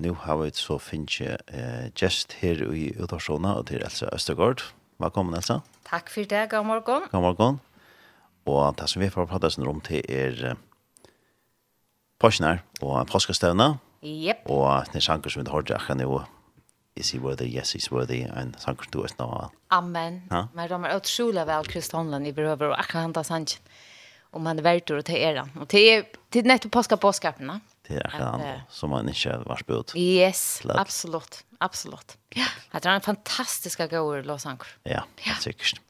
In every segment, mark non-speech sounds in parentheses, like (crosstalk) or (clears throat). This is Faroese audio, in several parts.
Nu har vi så finnes jeg eh, gjest her i Udarsona, og til Elsa Østergaard. Velkommen, Elsa. Takk for det, god morgen. God morgen. Og det som vi får prate oss om til er påskner og påskestøvne. Jep. Og det er sanger som vi har hørt nå. Is he worthy? Yes, he's worthy. En sanger du er snart. Amen. Ha? Men de er utrolig vel kristånden i behøver, og akkurat han tar sanker. Om han er verdt og til er han. Og til, til nettopp påske påskapene det är kan uh, som man inte var spurt. Yes, Lätt. absolut, absolut. Ja, det är en fantastiska gåor Los Angeles. Ja, ja. säkert.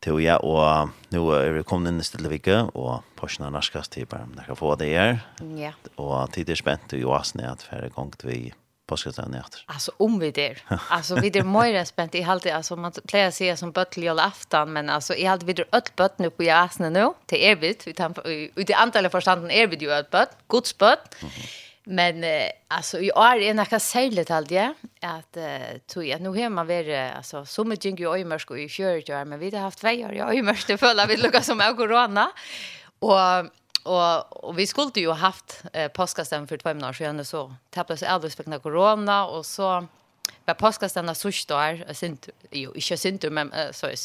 Till ja och nu är vi kommit in i stilla vecka och Porsche Naskas typ bara om det kan få det här. Ja. Och tid är spänt och jag snart för gång till vi vad ska? Alltså om vi där. Alltså (laughs) vi där mer spänt i halt alltså man plejer se som böttel jul aftan men alltså i halt vi där öll bötten uppe i nu till evigt vi tar ut i antalet förstanden erbit ju öll bött guds bött. Men eh, alltså i år är det något särskilt alltid att eh, tog jag nu hemma var alltså så mycket gick och i mörsk och i kört men vi har haft vejer i mörsk det (laughs) föll vi lukar som av corona och Och, och vi skulle ju haft eh, påskastämmen för två månader sedan så tappades alldeles på corona och så var påskastämmen sist då är sent jo inte sint, men uh, så är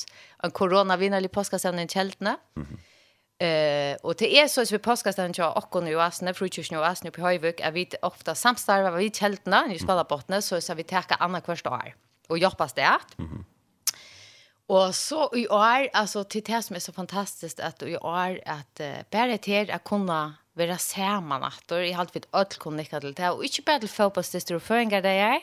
en corona vinnerlig påskastämmen i tältna. Mm -hmm. Eh och det är så att vi påskastämmen jag och nu asne frukyrkna och asne på Höjvik är vi ofta samstarvar vi tältna i Skalabotten så så vi tar andra kvarstår och jobbar det. Mm -hmm. Och så i år, alltså till det som är så fantastiskt att i år att uh, bara till att kunna vara samman att och i allt vid öll kunde till det och inte bara till fotbollsdister och föringar det är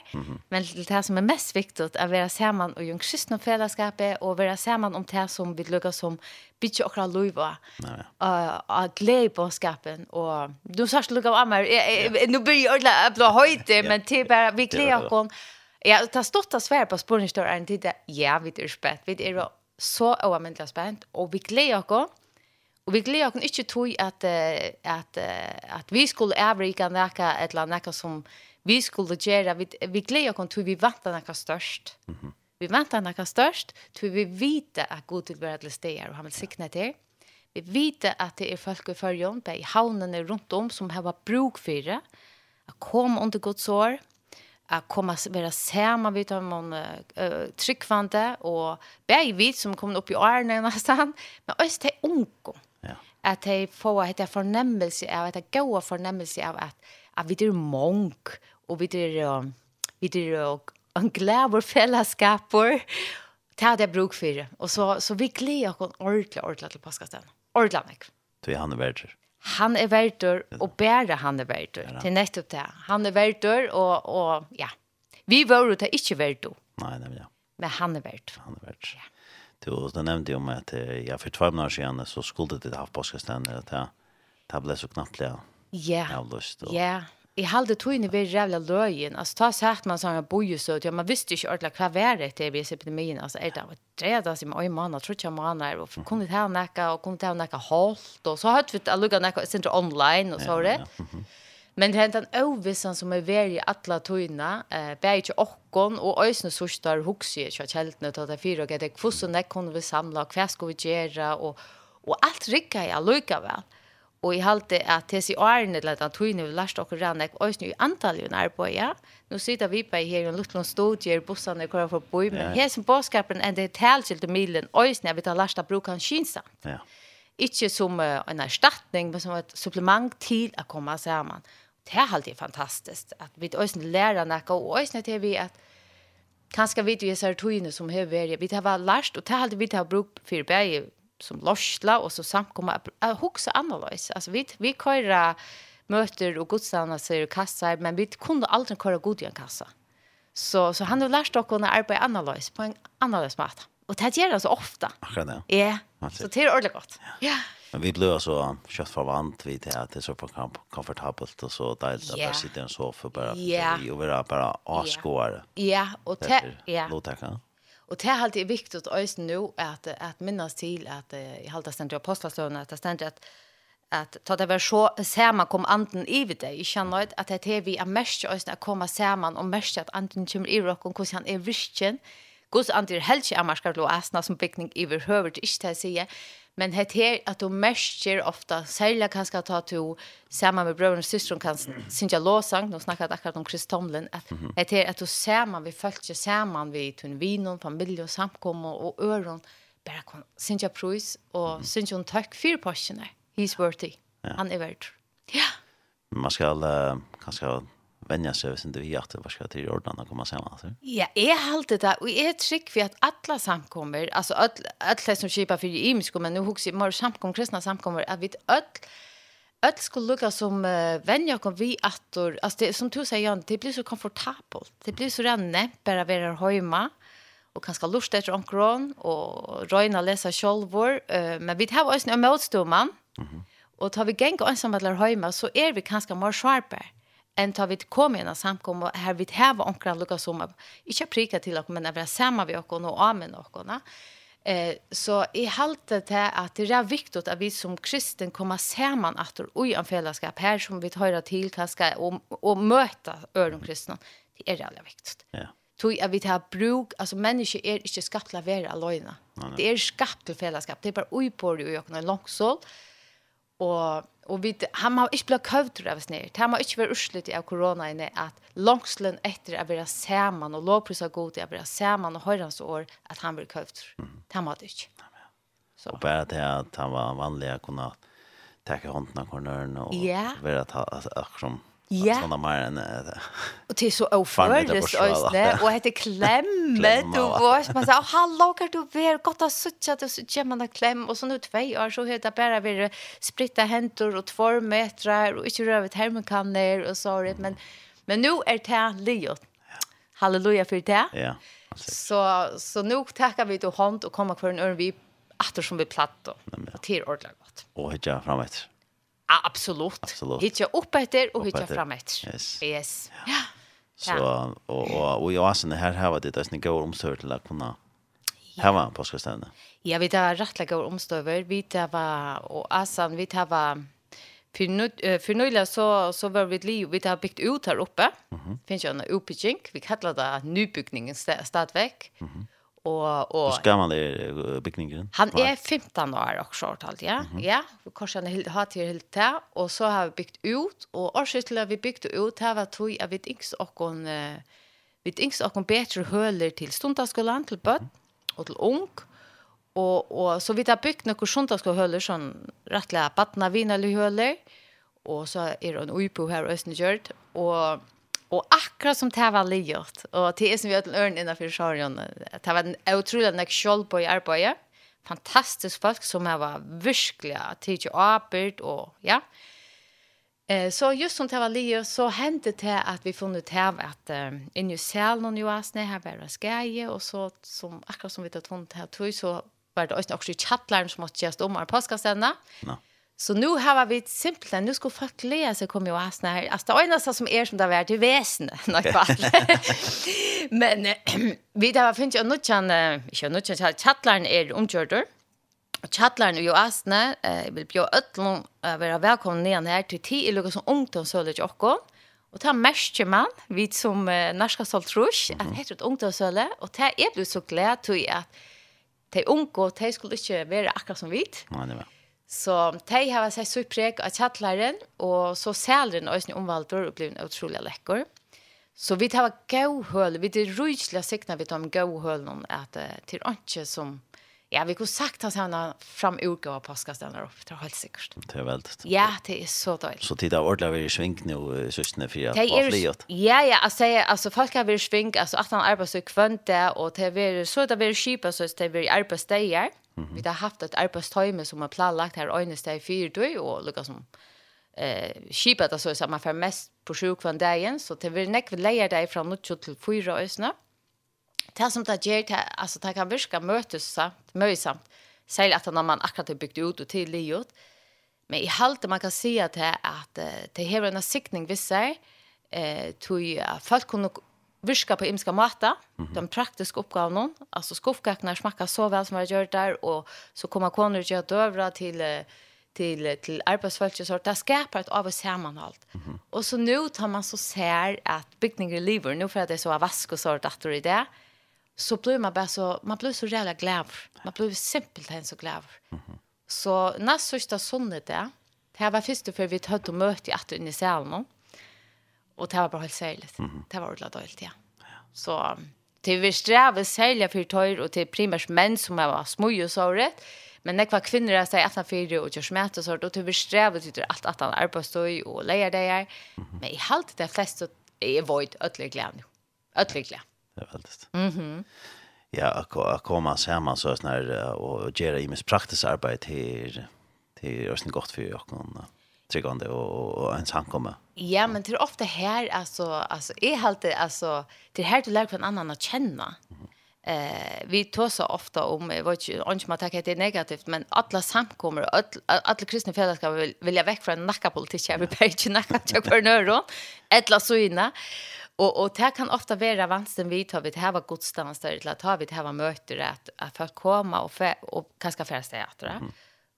men till det som är mest viktigt att vara samman och gjöng kristna fällskapet och vara samman om det som vi lukkar som bitch och lojva och glädje på skapen och du särskilt lukkar av mig nu blir jag ordla blå bli men till bara vi glädjer oss. Ja, ta stått av svär på spårningsdörren en tid. Ja, vi är spent. Vi är så oavmändliga spent. Och vi glädjer oss. Och vi glädjer oss inte till att, att, att vi skulle övrika noe ett eller näka som vi skulle göra. Vi, vi glädjer oss til vi väntar noe størst. Mm -hmm. Vi väntar noe størst til vi vet att god være til steder och han vill sikna till. Vi vet att det är folk i förrjön, i havnene runt om som har bruk for det. Att komma under Guds år. Mm att komma vara samma vid om man uh, tryckvande och bägvid som kommer upp i åren nästan men öst det onko ja. att de får ett förnemmelse av att gå förnemmelse av att att vi är mång och vi är uh, vi är och en glädje fällskapor ta det bruk för och så så vi glädjer oss ordentligt ordentligt till påskasten ordentligt Tvi han är värder han er verdur og bæra han er verdur til nettopp det. Han er verdur og, og ja. Vi var ju det ikke verdur. Nei, nei, ja. Men han er verdur. Han er värdur. Ja. Du, du nämnde med at att jag for två måneder siden så skulle det ha påskaständet at det ble så knappt Ja. Ja, lust. Ja, i halde tog vi jävla löjen. Alltså ta så att man sa en bojusöt. Ja, man visste ju inte ordentligt vad det är vid epidemin. Alltså är det var tredje som oj man har trott jag man är kunde ta näka och kunde ta näka halt och så hade vi att lugga näka sen online och så var det. Men det hände en ovissan som är värd i alla tøyna, eh, bär inte åkon, og ösne sostar huxie, så kjeltene tar det fyra, og det er kvossen, det kunne vi samla, og hva skal vi gjøre, og, og alt rikka i allukka vel. Og i halte at tesi årene eller at tøyne vi lærte okkur rannek òsne i antallet en ja. Nå sitter vi på her i en luttlån studier, bussene kvar for boi, men her som bådskapen er det talskilte milen òsne vi tar lærte bruka han kynsamt. Ja. Ikke som en erstatning, men som et supplement til å komme sammen. Det er alltid fantastisk at vi også lærer noe, og også til vi at kanskje vi til disse tøyne som har vært, vi tar vært og det er alltid vi tar bruk for bæg som lorsla och så samkomma att huxa analys. Alltså vi vi köra möter och gudstjänster ser kassar men vi kunde aldrig köra god i en kassa. Så så han har lärt oss att arbeta analys på en analys mat. Och det gör det så ofta. Akkurat det. Ja. Så det är ordentligt gott. Ja. Men vi blev så kött förvant vid det att det är så komfortabelt och så dejligt att yeah. bara sitta i en soffa bara yeah. och vara bara avskåare. Ja, och det är låtäckande. Och det är alltid viktigt att nu att, att minnas till att i halta ständigt i apostlagslönen att det ständigt att att ta det var så samma kom anden i vid dig. Jag känner att det är vi är mest att ösna komma samman och mest att anden kommer i rock och hur han är vristen. Guds anden är helt i amarskar blå asna som byggning i överhuvud. Inte det jag säger. Men det här att du märker ofta, särskilt kanske att ta till samma med bröder och systern kan synja låsang, de snackar akkurat om Chris Tomlin, att det här att du samman, vi följer samman vid tunvinon, familj och samkomma och öron, bara kan synja pröjs och mm -hmm. synja en tack för passioner. He's worthy. Ja. Han är värd. Ja. Man ska uh, kanske vänja sig vid inte vi att vad ska till ordnarna komma samman alltså. Ja, är halt det och är ett skick för att alla samkommer, alltså all alla som skipar för imisk men nu hooks mer samkom kristna samkommer att vi öll öll skulle lukka som uh, vänja kom vi attor, alltså det som du säger det blir så komfortabelt. Det blir så renne bara vara hemma och kanske lust efter onkron och röna läsa självor uh, men vi har också en motstånd man. Mhm. Mm och tar vi gänga ensamma eller hemma så är vi kanske mer sharpare en tar vi kom igjen og samkom, og her vi heva onkra lukka som ikke prika til oss, men er vi samma vi oss og av med oss. Eh, så i halte til at det er viktig at vi som kristen kommer sammen at og i en fellesskap her som vi tar til kanskje, og, og møte øren kristne. Det er veldig viktig. Ja. Tog at vi tar bruk, altså mennesker er ikke skapt til å være alene. Det er skapt til fellesskap. Det er bare uipårig og i åkne langsål. Ja og og vi han har ikke blitt køvd av oss ned. Han har ikke vært urslut av korona inne at langslen etter å være sammen og lovpris av god til å være sammen og høyrens år at han blir køvd. Mm. Han har det ikke. Så. Og bare det at han var vanlig å kunne takke hånden av kornøren og yeah. være at han akkurat som Ja. Sånn mer enn det. Og til så overføres øsne, og heter klemme, (laughs) du vårt, man sier, hallo, kan du være godt å suttje, og så kommer man en klem, og så nå tve år, så heter det bare vi spritta hentor og två meter, og ikke røvet hermekanner, og så det, men, men nå er det livet. Halleluja for det. Ja. Så, så nå takker vi til hånd og kommer for en øren vi atter som vi platt, og til ordentlig godt. Og hittja framåt. Ja, absolut. absolut. Hittar upp efter och hittar fram efter. Yes. yes. Ja. Så och och och jag sen här här var det där om omsorg till att kunna Här var på skåstande. Ja, vi där rättliga omstöver, vi där var och Asan vi där var för nu för nu så så var vi liv vi tar byggt ut här uppe. Mm. Finns ju en uppbygging. Vi kallar det nybyggningen stadväg. Mm og og ska man det bygningen? Han er 15 år og short alt, ja. Mm -hmm. Ja, vi kanskje han har til helt där og så har vi byggt ut og årsvis till vi byggt ut her var tog jeg vet inte och kon vi tänks och kon til höler til stundaskolan till bad og til ung og og så vi har byggt några stundaskolan sån rättliga badna vinalhöler og så er det en upo østen östnjörd og Og akkurat som det var livet. og det er som vi har til øren innenfor Sjøren, Det var en utrolig nek kjol på i. Fantastisk folk som var virkelig tidlig arbeid og ja. Eh, så just som det var livet så hendte det at vi funnit här at uh, inn i og och Joasne här var det skäje og så som akkurat som vi tar tunt her tog så var det også i chattlaren som måtte gjøres om av påskastene. Ja. No. Så nu har vi simpelt, nu ska folk lära sig komma jag att här. Alltså det enda som är som det har varit i väsen. (laughs) (laughs) Men äh, (clears throat) vi har funnits en nutjan, inte en nutjan, chattlaren är omkördur. Och chattlaren i Asne, jeg vil bjør øtlån äh, vara välkomna ner här till tid i lukket som ungdomsøler til dere. Og ta merker man, vi som äh, norska stolt trus, at det heter et ungdomsøle, och det är blivit så glad till att de unge, de skulle inte vara akkurat som vi. Nej, det var. Så de har sett så preg av kjattlaren, og så sælren og øyne omvalder og blir utrolig lekker. Så vi tar gøy høl, vi tar ryslig sikna vi tar gøy høl noen at det er ikke som Ja, vi kunne sagt at han har fram uke og påskast den opp, det er helt sikkert. Det er veldig. Ja, det er så døylig. Så tid har ordentlig vært i sving nå, søsene, for at det er flyet. Ja, ja, altså, altså folk har vært i sving, altså at han arbeider så kvønte, og det har vært så det har vært kjipet, så det har vært arbeidssteier. Vi har haft et arbeidstøyme som har planlagt her øyne steg fire døy, og lukket som eh skipet alltså så man får mest på sjukvården dagen så det vill nekve vi deg fra från til fire øyne. ösna det som det gjør, det, altså, det kan virke møtes samt, møysamt, særlig at når man akkurat har byggt ut og tidlig gjort. Men i halte man kan si at det, at det har en siktning viss seg, eh, tog at folk kunne virka på imska mata, mm -hmm. de praktiske oppgavene, altså skuffkakene smakka så vel som jeg gjør der, og så kommer koner til å døvra til, til, til arbeidsfolk, så det skaper et av og sammenhold. Mm -hmm. Og så nå tar man så ser at bygninger lever, nå for at det er så vask og så datter i det, mm så blir man bara så man blir så jävla glad. Man blir simpelt en så glad. Mm -hmm. Så näst sonnet där. Det var första för vi hade ett möte i att i Salmo. Och det var bara helt särligt. Mm. Det var ordentligt dåligt, ja. ja. Så det vi sträva sälja för tøyr och till primärt män som var smoj och rätt. Men det kvar kvinnor där säger att han fyra och gör smärta och sånt. Och till vi sträva till allt att han arbetstøy och lejer det här. Men i allt det flesta är void ödlig glädje. Ödlig glädje. Det är väldigt. Mhm. Mm ja, att komma samman så här och göra i mest praktiskt arbete här till är gott för jag kan tryggande och och ens hankomma. Ja, men till ofta här alltså alltså är helt alltså till här till lära en annan att känna. Eh vi tosa ofta om vad inte man tar det negativt men alla samkommer alla kristna fällskap vill vilja väck från nackapolitik jag vill page nacka entreprenörer eller så inne. Och och det kan ofta vara vansten vi tar vid här godstans där till att ha vid här möter att att för komma och för, och kanske för det att det.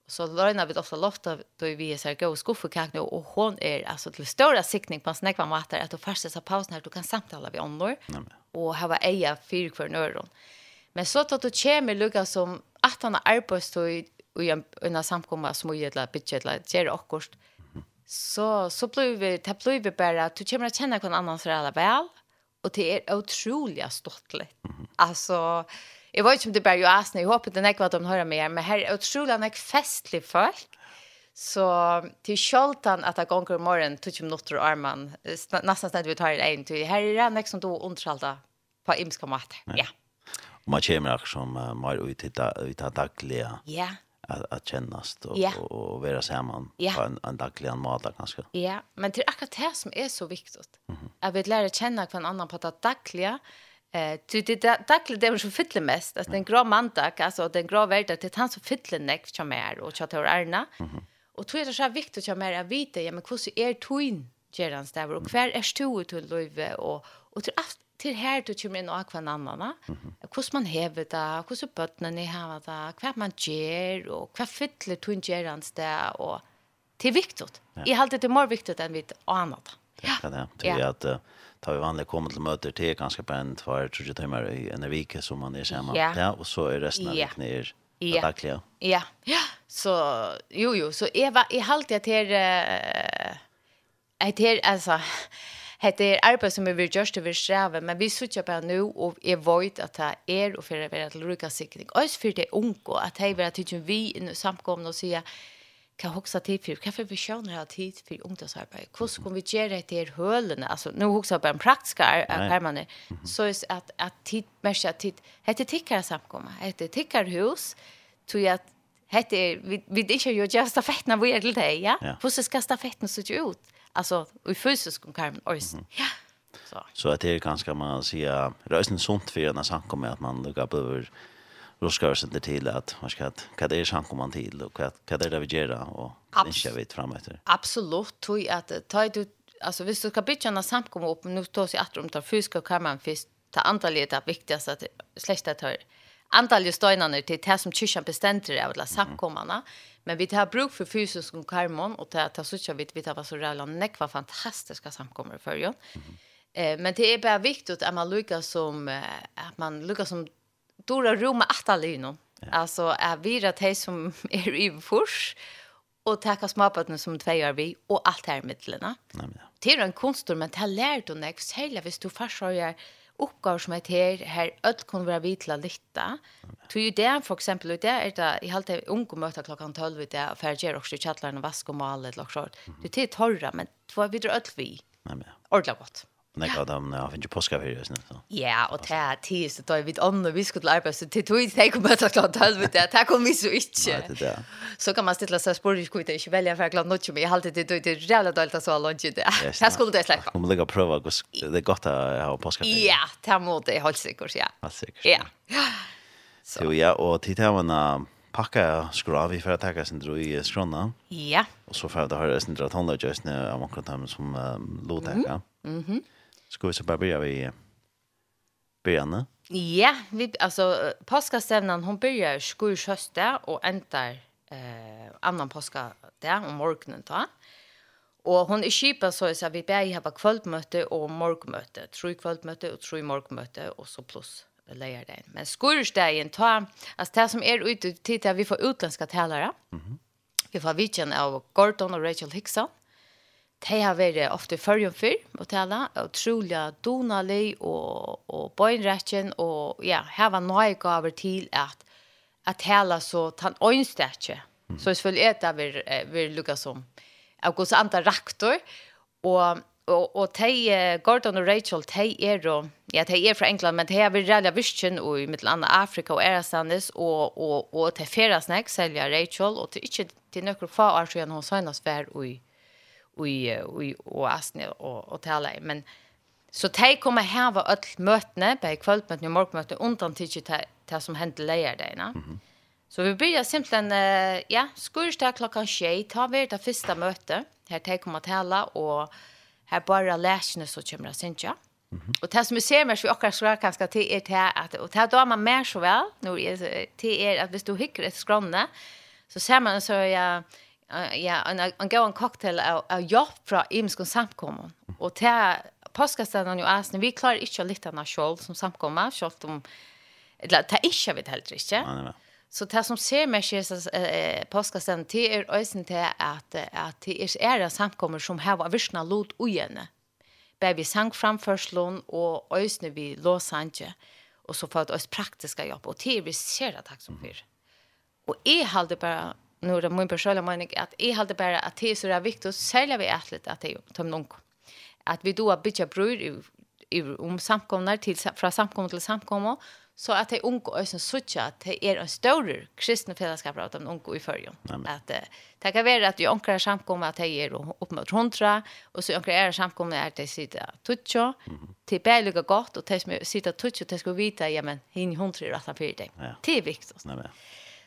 Så Lorena vid också lofta då vi är så här gå skuffa kan och hon är alltså till stora siktning på snäckva matar att då fasta så pausen här du kan samtala vi om och ha var eja fyr för öron. Men så att du kommer lugga som att han har arbetstöj och en en samkomma som gör ett bitchet la ger också så så blir vi det blir vi bara du kommer att känna kon annan för alla väl och det är otroligt stottligt. Mm. Alltså jag vet inte om det bara ju asna jag hoppas det näck vad de hör mer men här är otroligt näck festlig folk. Så till Scholtan att jag går morgon tog ju något ur armen nästan snart vi tar det en till här är det näck som då ontralda på imska mat. Ja. Och man kommer också som mer ut i det dagliga. Ja att att kännas och yeah. och, och vara samman yeah. på en en daglig en mat kanske. Ja, yeah. men det är akkurat det som är så viktigt. Mm -hmm. Jag vill lära känna kvar en annan på det dagliga. Eh, du det dagliga det är så fyller mest, att den grå mandag, alltså den grå världen det han så fyller näck som är och chatta och ärna. Mm -hmm. Och tror jag det är så viktigt att jag mer vet ja men hur är twin Gerans där och kvar är stod till Löve och och till til her du kommer inn og hva en annan, va? Hvordan man hever det, hvordan bøttene hever det, hva man gjør, og hva fytler du gjør hans det, og det er viktig. Ja. Jeg har alltid det mer viktig enn vi aner det. Ja, det er det. Ja. at uh, tar vi vanlig kommer til møter til ganske på en tvær, tror jeg timer i en vike som man er sammen. Ja. ja, og så er resten av ja. vikene er ja. daglig. Ja, ja. Så, jo, jo, så jeg, jeg halte at her, uh, at her, altså, Hette er arbeid som vi gjør til vi sträva, men vi sitter på nå, og jeg vet at det er och för att vara till olika sikning. Och för det unko, att hej vara till vi i samkomna og sier, kan huxa tid för, kan vi personer ha tid för ungdomsarbete. Hur ska vi göra det till hölorna? Alltså, nu huxar på en praktiska armarna. Så är att, att tid, märka tid, hette tickare samkomna, hette tickare hus, tog jag att Hette vi vi det är ju just stafetten vi är till dig, ja. Hur ska stafetten se ut? Alltså i fysisk och karmen och Mm. Ja. Så. Så att det är ganska man säga rösten sunt för när han kommer att man lukar på över sig inte till att vad ska att vad det är han kommer till och vad vad det där vi gör och det kör vi framåt. Absolut tror att ta du alltså visst du ska bitcha när samt kommer upp nu tar sig att de tar fysiska kameran först ta antalet det viktigaste att släkta tar antalet stenarna till det som kyrkan bestämmer av alla samkommarna. Mm Men vi tar bruk för fysisk och karmon och ta ta så vi vi tar så rejäla näck var fantastiska samkommer för ju. Eh men det är bara viktigt att man lyckas som att man lyckas som dora rum att alla ju Alltså är vi det här som är (laughs) i fors och tacka småbarnen som tvåar vi och allt här mittlena. Nej men. Det är en konst men det har lärt och näck hela visst du farsar oppgaver som er her, her öll kan være vidt til å lytte. Så jo det, for eksempel, det er det, i halvt det unge møter klokkan 12 i det, og ferdig gjør også i kjattelen vask og malet, eller så. Det er torra, men det var videre öll vi. Ordentlig godt. Nei, jag dem när jag finns ju påska för just nu. Ja, och det är tis då vi andra vi skulle arbeta så till tog det kommer att klart helvete. Det kommer vi så inte. Så kan man ställa sig spår i skjuta inte välja för klart något men jag håller det det är jävla dåligt så långt det. Här skulle det släppa. Om lägga prova gå det gott att ha påska. Ja, det måste jag hålla säkert ja. Ja, säkert. Ja. Så ja, och titta vad pakka skrav vi för att tacka sin i skrona. Ja. Och så för att höra sin drog tonlöjst när man kan ta med som låtäcka. Mhm. Ska vi så bara börja vi böna? Ja, vi, alltså påskastävnan hon börjar skurs hösta och ändar eh, annan påska där om morgonen då. Och hon är kipa så att vi börjar ha kvällmöte och morgonmöte. Tror kvällmöte och tror morgonmöte och så plus lejer den. Men skurstegen, ta, alltså det som är ute till att vi får utländska talare. Mm -hmm. Vi får vidtjen av Gordon och Rachel Hickson. Mm de har vært ofte førjen før på tale, og trolig donalig og, og bøgnretjen, og ja, her var noe gaver til at, at hele så tan øynstetje. Mm. Så selvfølgelig er det vi, vi lukket som August Anta Raktor, og og og tei Gordon og Rachel tei er og ja tei er fra England men tei er veldig visken og i mittelanda Afrika og er og og og tei ferast nek selja Rachel og tei ikkje til nokre få år siden hon seinast var og i i i oasen och och tala men så te kommer här var öll mötne på kvällmöten och morgonmöten undan till det som hände lejer dig mm -hmm. Så vi börjar simpelthen, ja, skurstar klokkan tjej, ta vi det första mötet, her te kommer tala, og her bara läsene så kommer det synsja. Mm -hmm. Och det som vi ser mer, så vi också ska kanske till er det att och det då man mer så vel, når, til er att hvis du hickar ett skrånne, så ser man så, ja, ja, en, en gå en cocktail av, av jobb fra imskon samkommun. Og til påskastene jo æsne, vi klarer ikke å lytte av selv som samkommer, selv om, eller det er ikke vi heller ikke. Ja. Så det som ser med Jesus eh, påskasten, det er øyne til at, at det er ære samkommer som har virkelig lot ugene. Bare vi sang framførselen og øyne vi låsanje. Og så får vi oss praktiske jobb. Og det er vi ser det takk som fyr. Og jeg halde bare nu är det min personliga mening att jag hade bara att det är så viktigt särskilt vi ätlet att det är tom någon att vi då bitcha bror om samkomnar till från samkomna till samkomna så att det unga och sen söka att det är en större kristna fällskap av de unga i förjon. Att det kan vara att ju onka samkomna att det är upp mot 100 och så onka är samkomna är det sitter tutcho till bäliga gott och det som sida tutcho det ska vita ja men hin 100 rätta för dig. Det är viktigt. Nej men.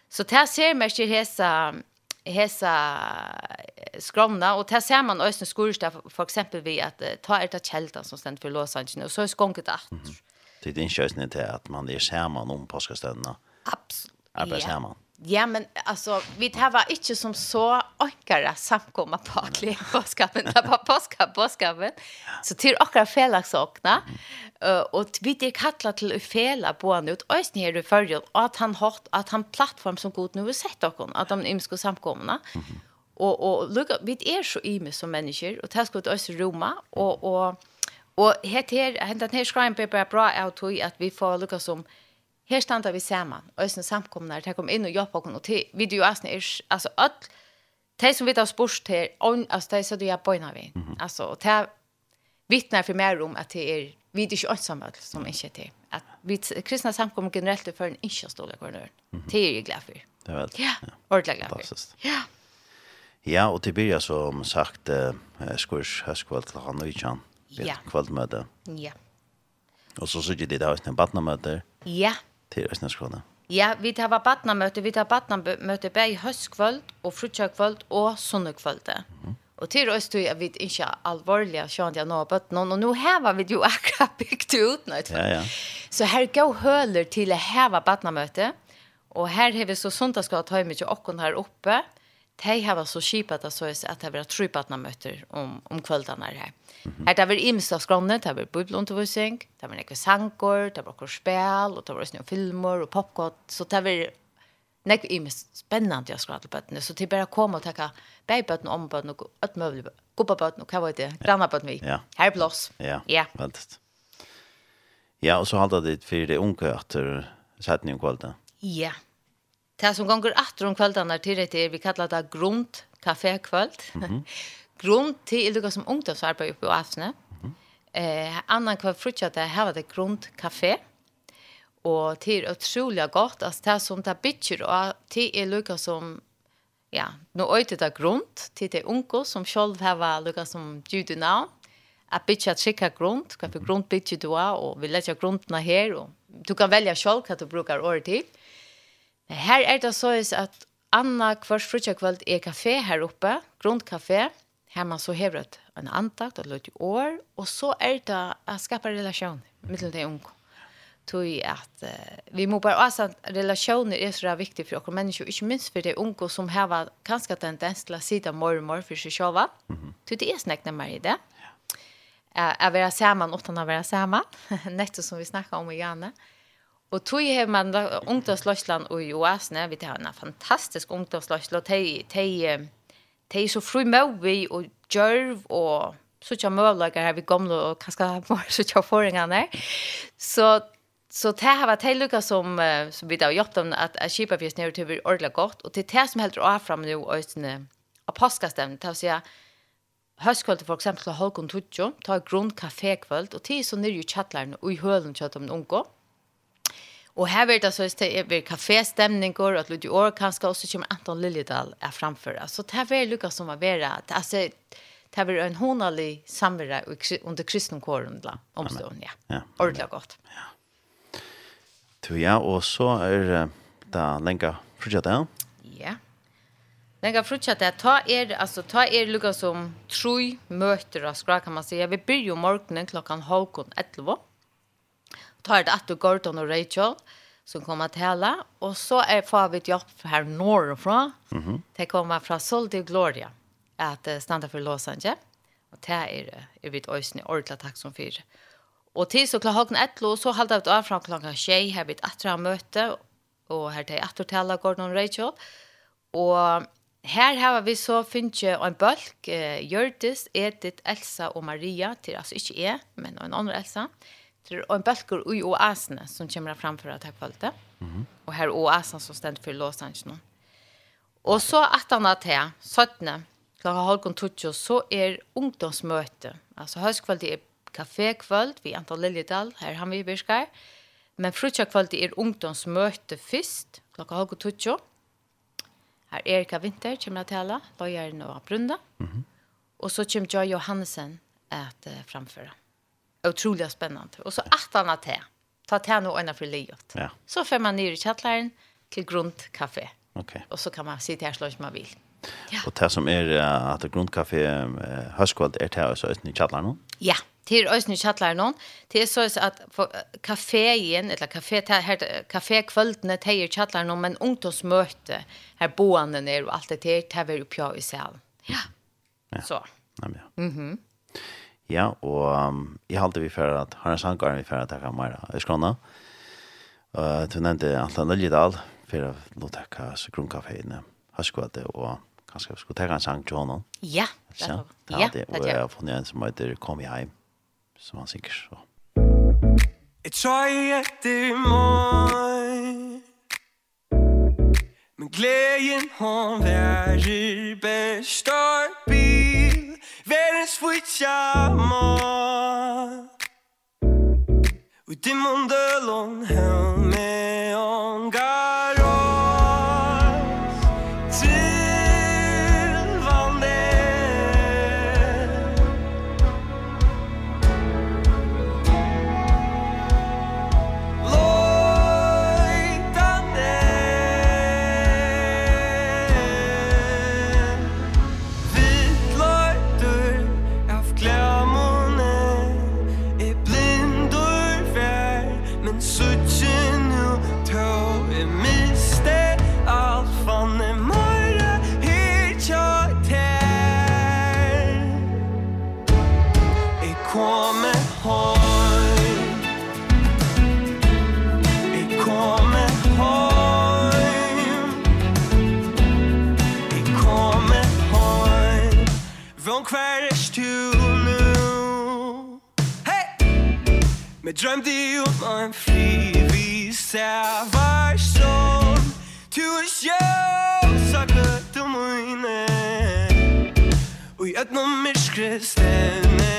Så det ser man ikke hesa, hesa skromna, og det ser man også skurstad, for eksempel vi, at ta er det kjeldan som stendt for låsangene, og så er skonket alt. Mm -hmm. Det er innkjøsning til at man er sammen om påskestøndene. Absolutt. Arbeidshermann. Ja. Ja, men alltså vi tar var inte som så ankara samkomma på påskapen där på påska påskapen. Så till akra felagsakna och vi det kallar till fela på han ut ösn här du följer att han har att han plattform som god nu sett och att de ymsko samkomna. Och och lucka vi är så ymis som människor och det ska ut Roma och och och het här hända här skriver på bra att vi får lucka som Her standa vi saman, og øysen samkomnar, de kom inn og hjelpa okkur, og til videoasne er, altså, öll, de som vi tar spørst her, on, altså, de som du er bøyna vi, mm -hmm. altså, og de vittnar for mer om at det er, vi er ikke ønsomme som ikke er til, at vi kristna samkomna generelt er for en ikke stål av hverandre, det er jeg glad for. Det er vel. Ja, ordentlig glad for. Ja. Ja, og til byrja, som sagt, eh, skurs høstkvall til han og ikkjan, kvallmøte. Ja. Og så sier de det har en badnamøte. Ja. Ja til Østneskåne. Ja, vi tar badnamøte, vi tar badnamøte bare i høstkvöld og frutjakvöld og sunnekvöld. Mm. Og til oss tog vi ikke alvorlige sjøen til noe bøtt noen, og nå hever vi jo (laughs) akkurat bygd ut nå. Ja, ja. Så her går høler til å heve badnamøte, og her har vi så sundagsgått høy mye åkken her oppe, de har så skipat att så att det var trypat när möter om om kvällarna här. Här det var imsta skronne, det var bubbelundervisning, där var nekve sankor, där var korspel och det var snö filmer och popcorn så det var nekve imst spännande jag skulle på så til bara komma och ta babybötten om på något att möbler gubba på något vad det granna på mig. Här plats. Ja. Ja. veldig. Ja, och så hade det för det unga åter sättning kvällen. Ja. Det som gonger atter om kveldarna till det är vi kallar det grunt kafékvöld. Mm -hmm. (laughs) grund till det som ungdomsarbetar uppe i Afsne. Mm -hmm. eh, annan kväll frutja det här var det grund kafé. Och det är otroligt gott. Alltså det som det bygger och det är lika som ja, nu øyte det grund til det unge som selv har lukket som judina, at bytja trikka grund, hva for grund bytja du er, og vi letja grundna her, og du kan velja selv hva du brukar året til. Her er det så at Anna kvars frutjakvöld er kafé her oppe, grundkafé, her man så hever et en antakt, et løyt år, og så er det å skapa relasjon mellom de unge. Tui at uh, vi må bare også at relasjoner er så viktig for okra mennesker, ikke minst for de unge som har kanskje tendens til å sida mormor for seg sjåva. Mm -hmm. Det er snakkende mer i det. Ja. Uh, å være sammen, åttan å være sammen, (laughs) nettopp som vi snakket om i Janne. Ja Og tog ju man ungdomsløsland och Joas vi tar en fantastisk ungdomsløsland, de te te te så med vi og jerv og så tjå mövlagar her, vi gamle og kanskje mer så tjå forringene. Så så det har varit Lucas som uh, som vi har gjort om att att skipa fjes ner till ordla gott och till det som helt av fram nu och sen av påskastämn tar så jag Høstkvöld for eksempel har Håkon Tudjo, tar grunn kafékvöld, og tid så nyrju tjattlarne og i hølen kjøtt om unge. Och här vet jag så att det är kaféstämningar och att Ludvig År kanske också kommer Anton Liljedal är framför. Alltså det här är Lukas som var vera. Alltså det här en honalig samvara under kristenkåren omstående. Ja. ja. Ordentligt gott. Ja. Så ja, och så är det länka fortsatt ja. Ja. Länka fortsatt det. Ta er, alltså ta er Lukas som tror möter och skra kan man säga. Vi börjar morgonen klockan halv 11 tar det att Gordon och Rachel som kommer att hela och så är får vi ett jobb här norrifrån. Mhm. Mm det kommer från Sol till Gloria att stanna för Los Angeles. Och det är är vid ösnen ordla tack som för. Och till så klockan 1 och så halda ut av från klockan 6 har vi ett attra möte och här till att hela Gordon och Rachel. Och här har vi så finnes en bølg, eh, Gjørdis, Edith, Elsa och Maria, till alltså inte är men en annan Elsa. Mm heter och en bølger i oasene som kommer framför att här kvällte. Mm -hmm. Och här oasene som ständ för Los Angeles. Och så at han har til 17, klockan halv tog, så är ungdomsmöte. Alltså höstkvällt är kafékvöld vid Anton Liljedal, här han vi virkar. Men frutjakvällt är ungdomsmöte först, klokka halv tutsjo. Här är Erika Vinter, kommer att tala, løyeren og Brunda. Mm -hmm. Och så kommer jag Johansen att uh, framföra otroligt spännande. Och så att han att ta te nu ena för livet. Ja. Så får man ner i källaren till grundkaffe. Okej. Okay. Och så kan man sitta här slås man vill. Ja. Och det som är att grundkaffe höstkvalt är det alltså i källaren. Ja til øysni chatlar någon till så att at kaféen, eller kafé, her, kafékvøldene til chatlar någon men ungdomsmöte här boende ner och allt det til, til vi på i salen. Ja. ja. Så. Ja, ja. Mm -hmm. Ja, og um, jeg halte vi for at har en sangkaren vi for at jeg kan være i Skåne. Uh, du nevnte Antla Nøljedal for å låtekka grunnkafeene, Haskvate og kanskje vi skulle tekka en sang til honom. Ja, det er det. Ja, det er det. Og jeg har funnet en som heter Kom i heim, som han synger så. Jeg tøy etter morgen Men gleden hun værer består switcha moi Ut i mon de l'on Hell me on God Men drømte om en fri frivis Jeg var sånn Tu er sjøv Saklet om øyne Og i et ødnom myrskre stemme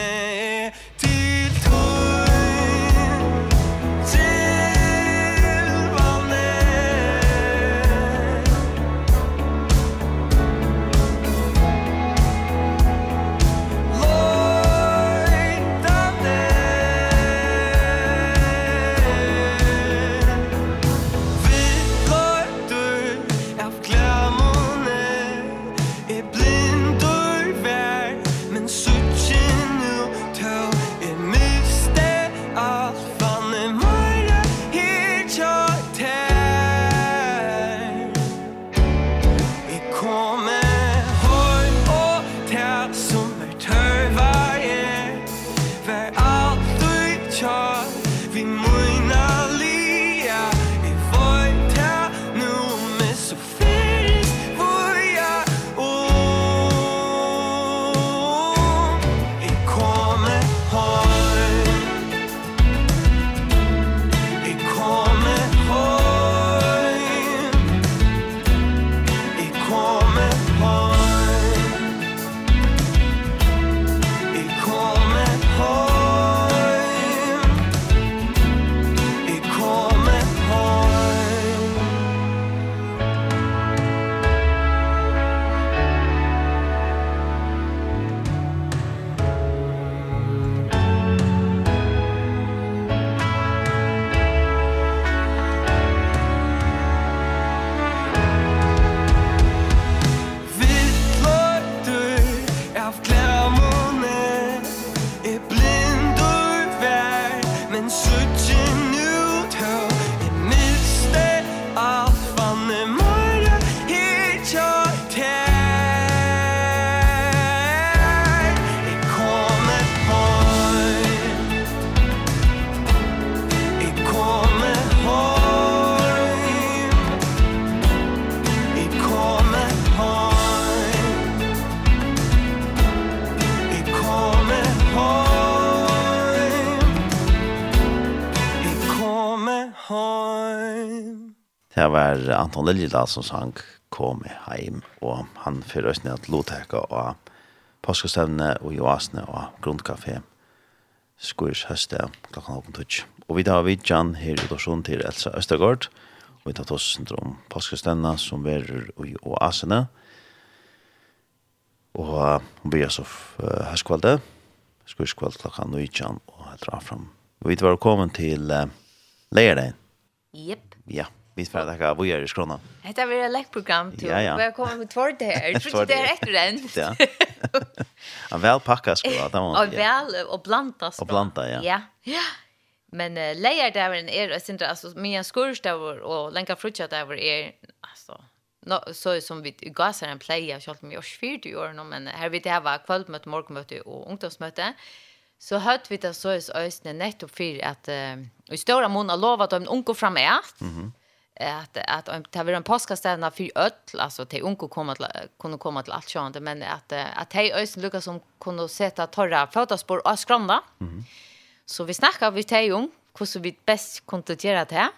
var Anton Liljedal som sang Kom heim, og han fyrir oss ned til Lotheka og påskestevne og Joasne og Grundkafé skurs høste klokken åpen tutsk. Og vi tar vidtjan her i dorsjon til Elsa Østergaard, og vi tar oss om påskestevne som verer i Oasene, og hun blir så høstkvalde, skurskvald klokkan 19, og jeg drar fram. Og vi tar kommet til uh, Leirdein. Jep. Ja vi får tacka vad gör i skrona. Det är ett läckprogram till. Ja, ja. Vi kommer med två det här. Jag tror det är rätt den. Ja. En väl packa skola (laughs) där man. Och väl och blanda skola. Och blanda, ja. Ja. Ja. Men uh, lejer där en är det inte alltså mina där och länka frukta där är alltså no, så som vi gasar en playa så att vi års 40 år nu men här vi det här var kvällmöte, morgonmöte och ungdomsmöte så hört vi det så är ösnen nettopp för att uh, i stora mån har lovat dem en unko fram är. Mhm. Mm att att om ta vi en påskastena för öll alltså till unko komma till kunde komma till allt sånt men att att hej ösen Lucas som kunde sätta torra fotospår och skranda. Mm. Så vi snackar vi till ung hur vi bäst kunde göra det.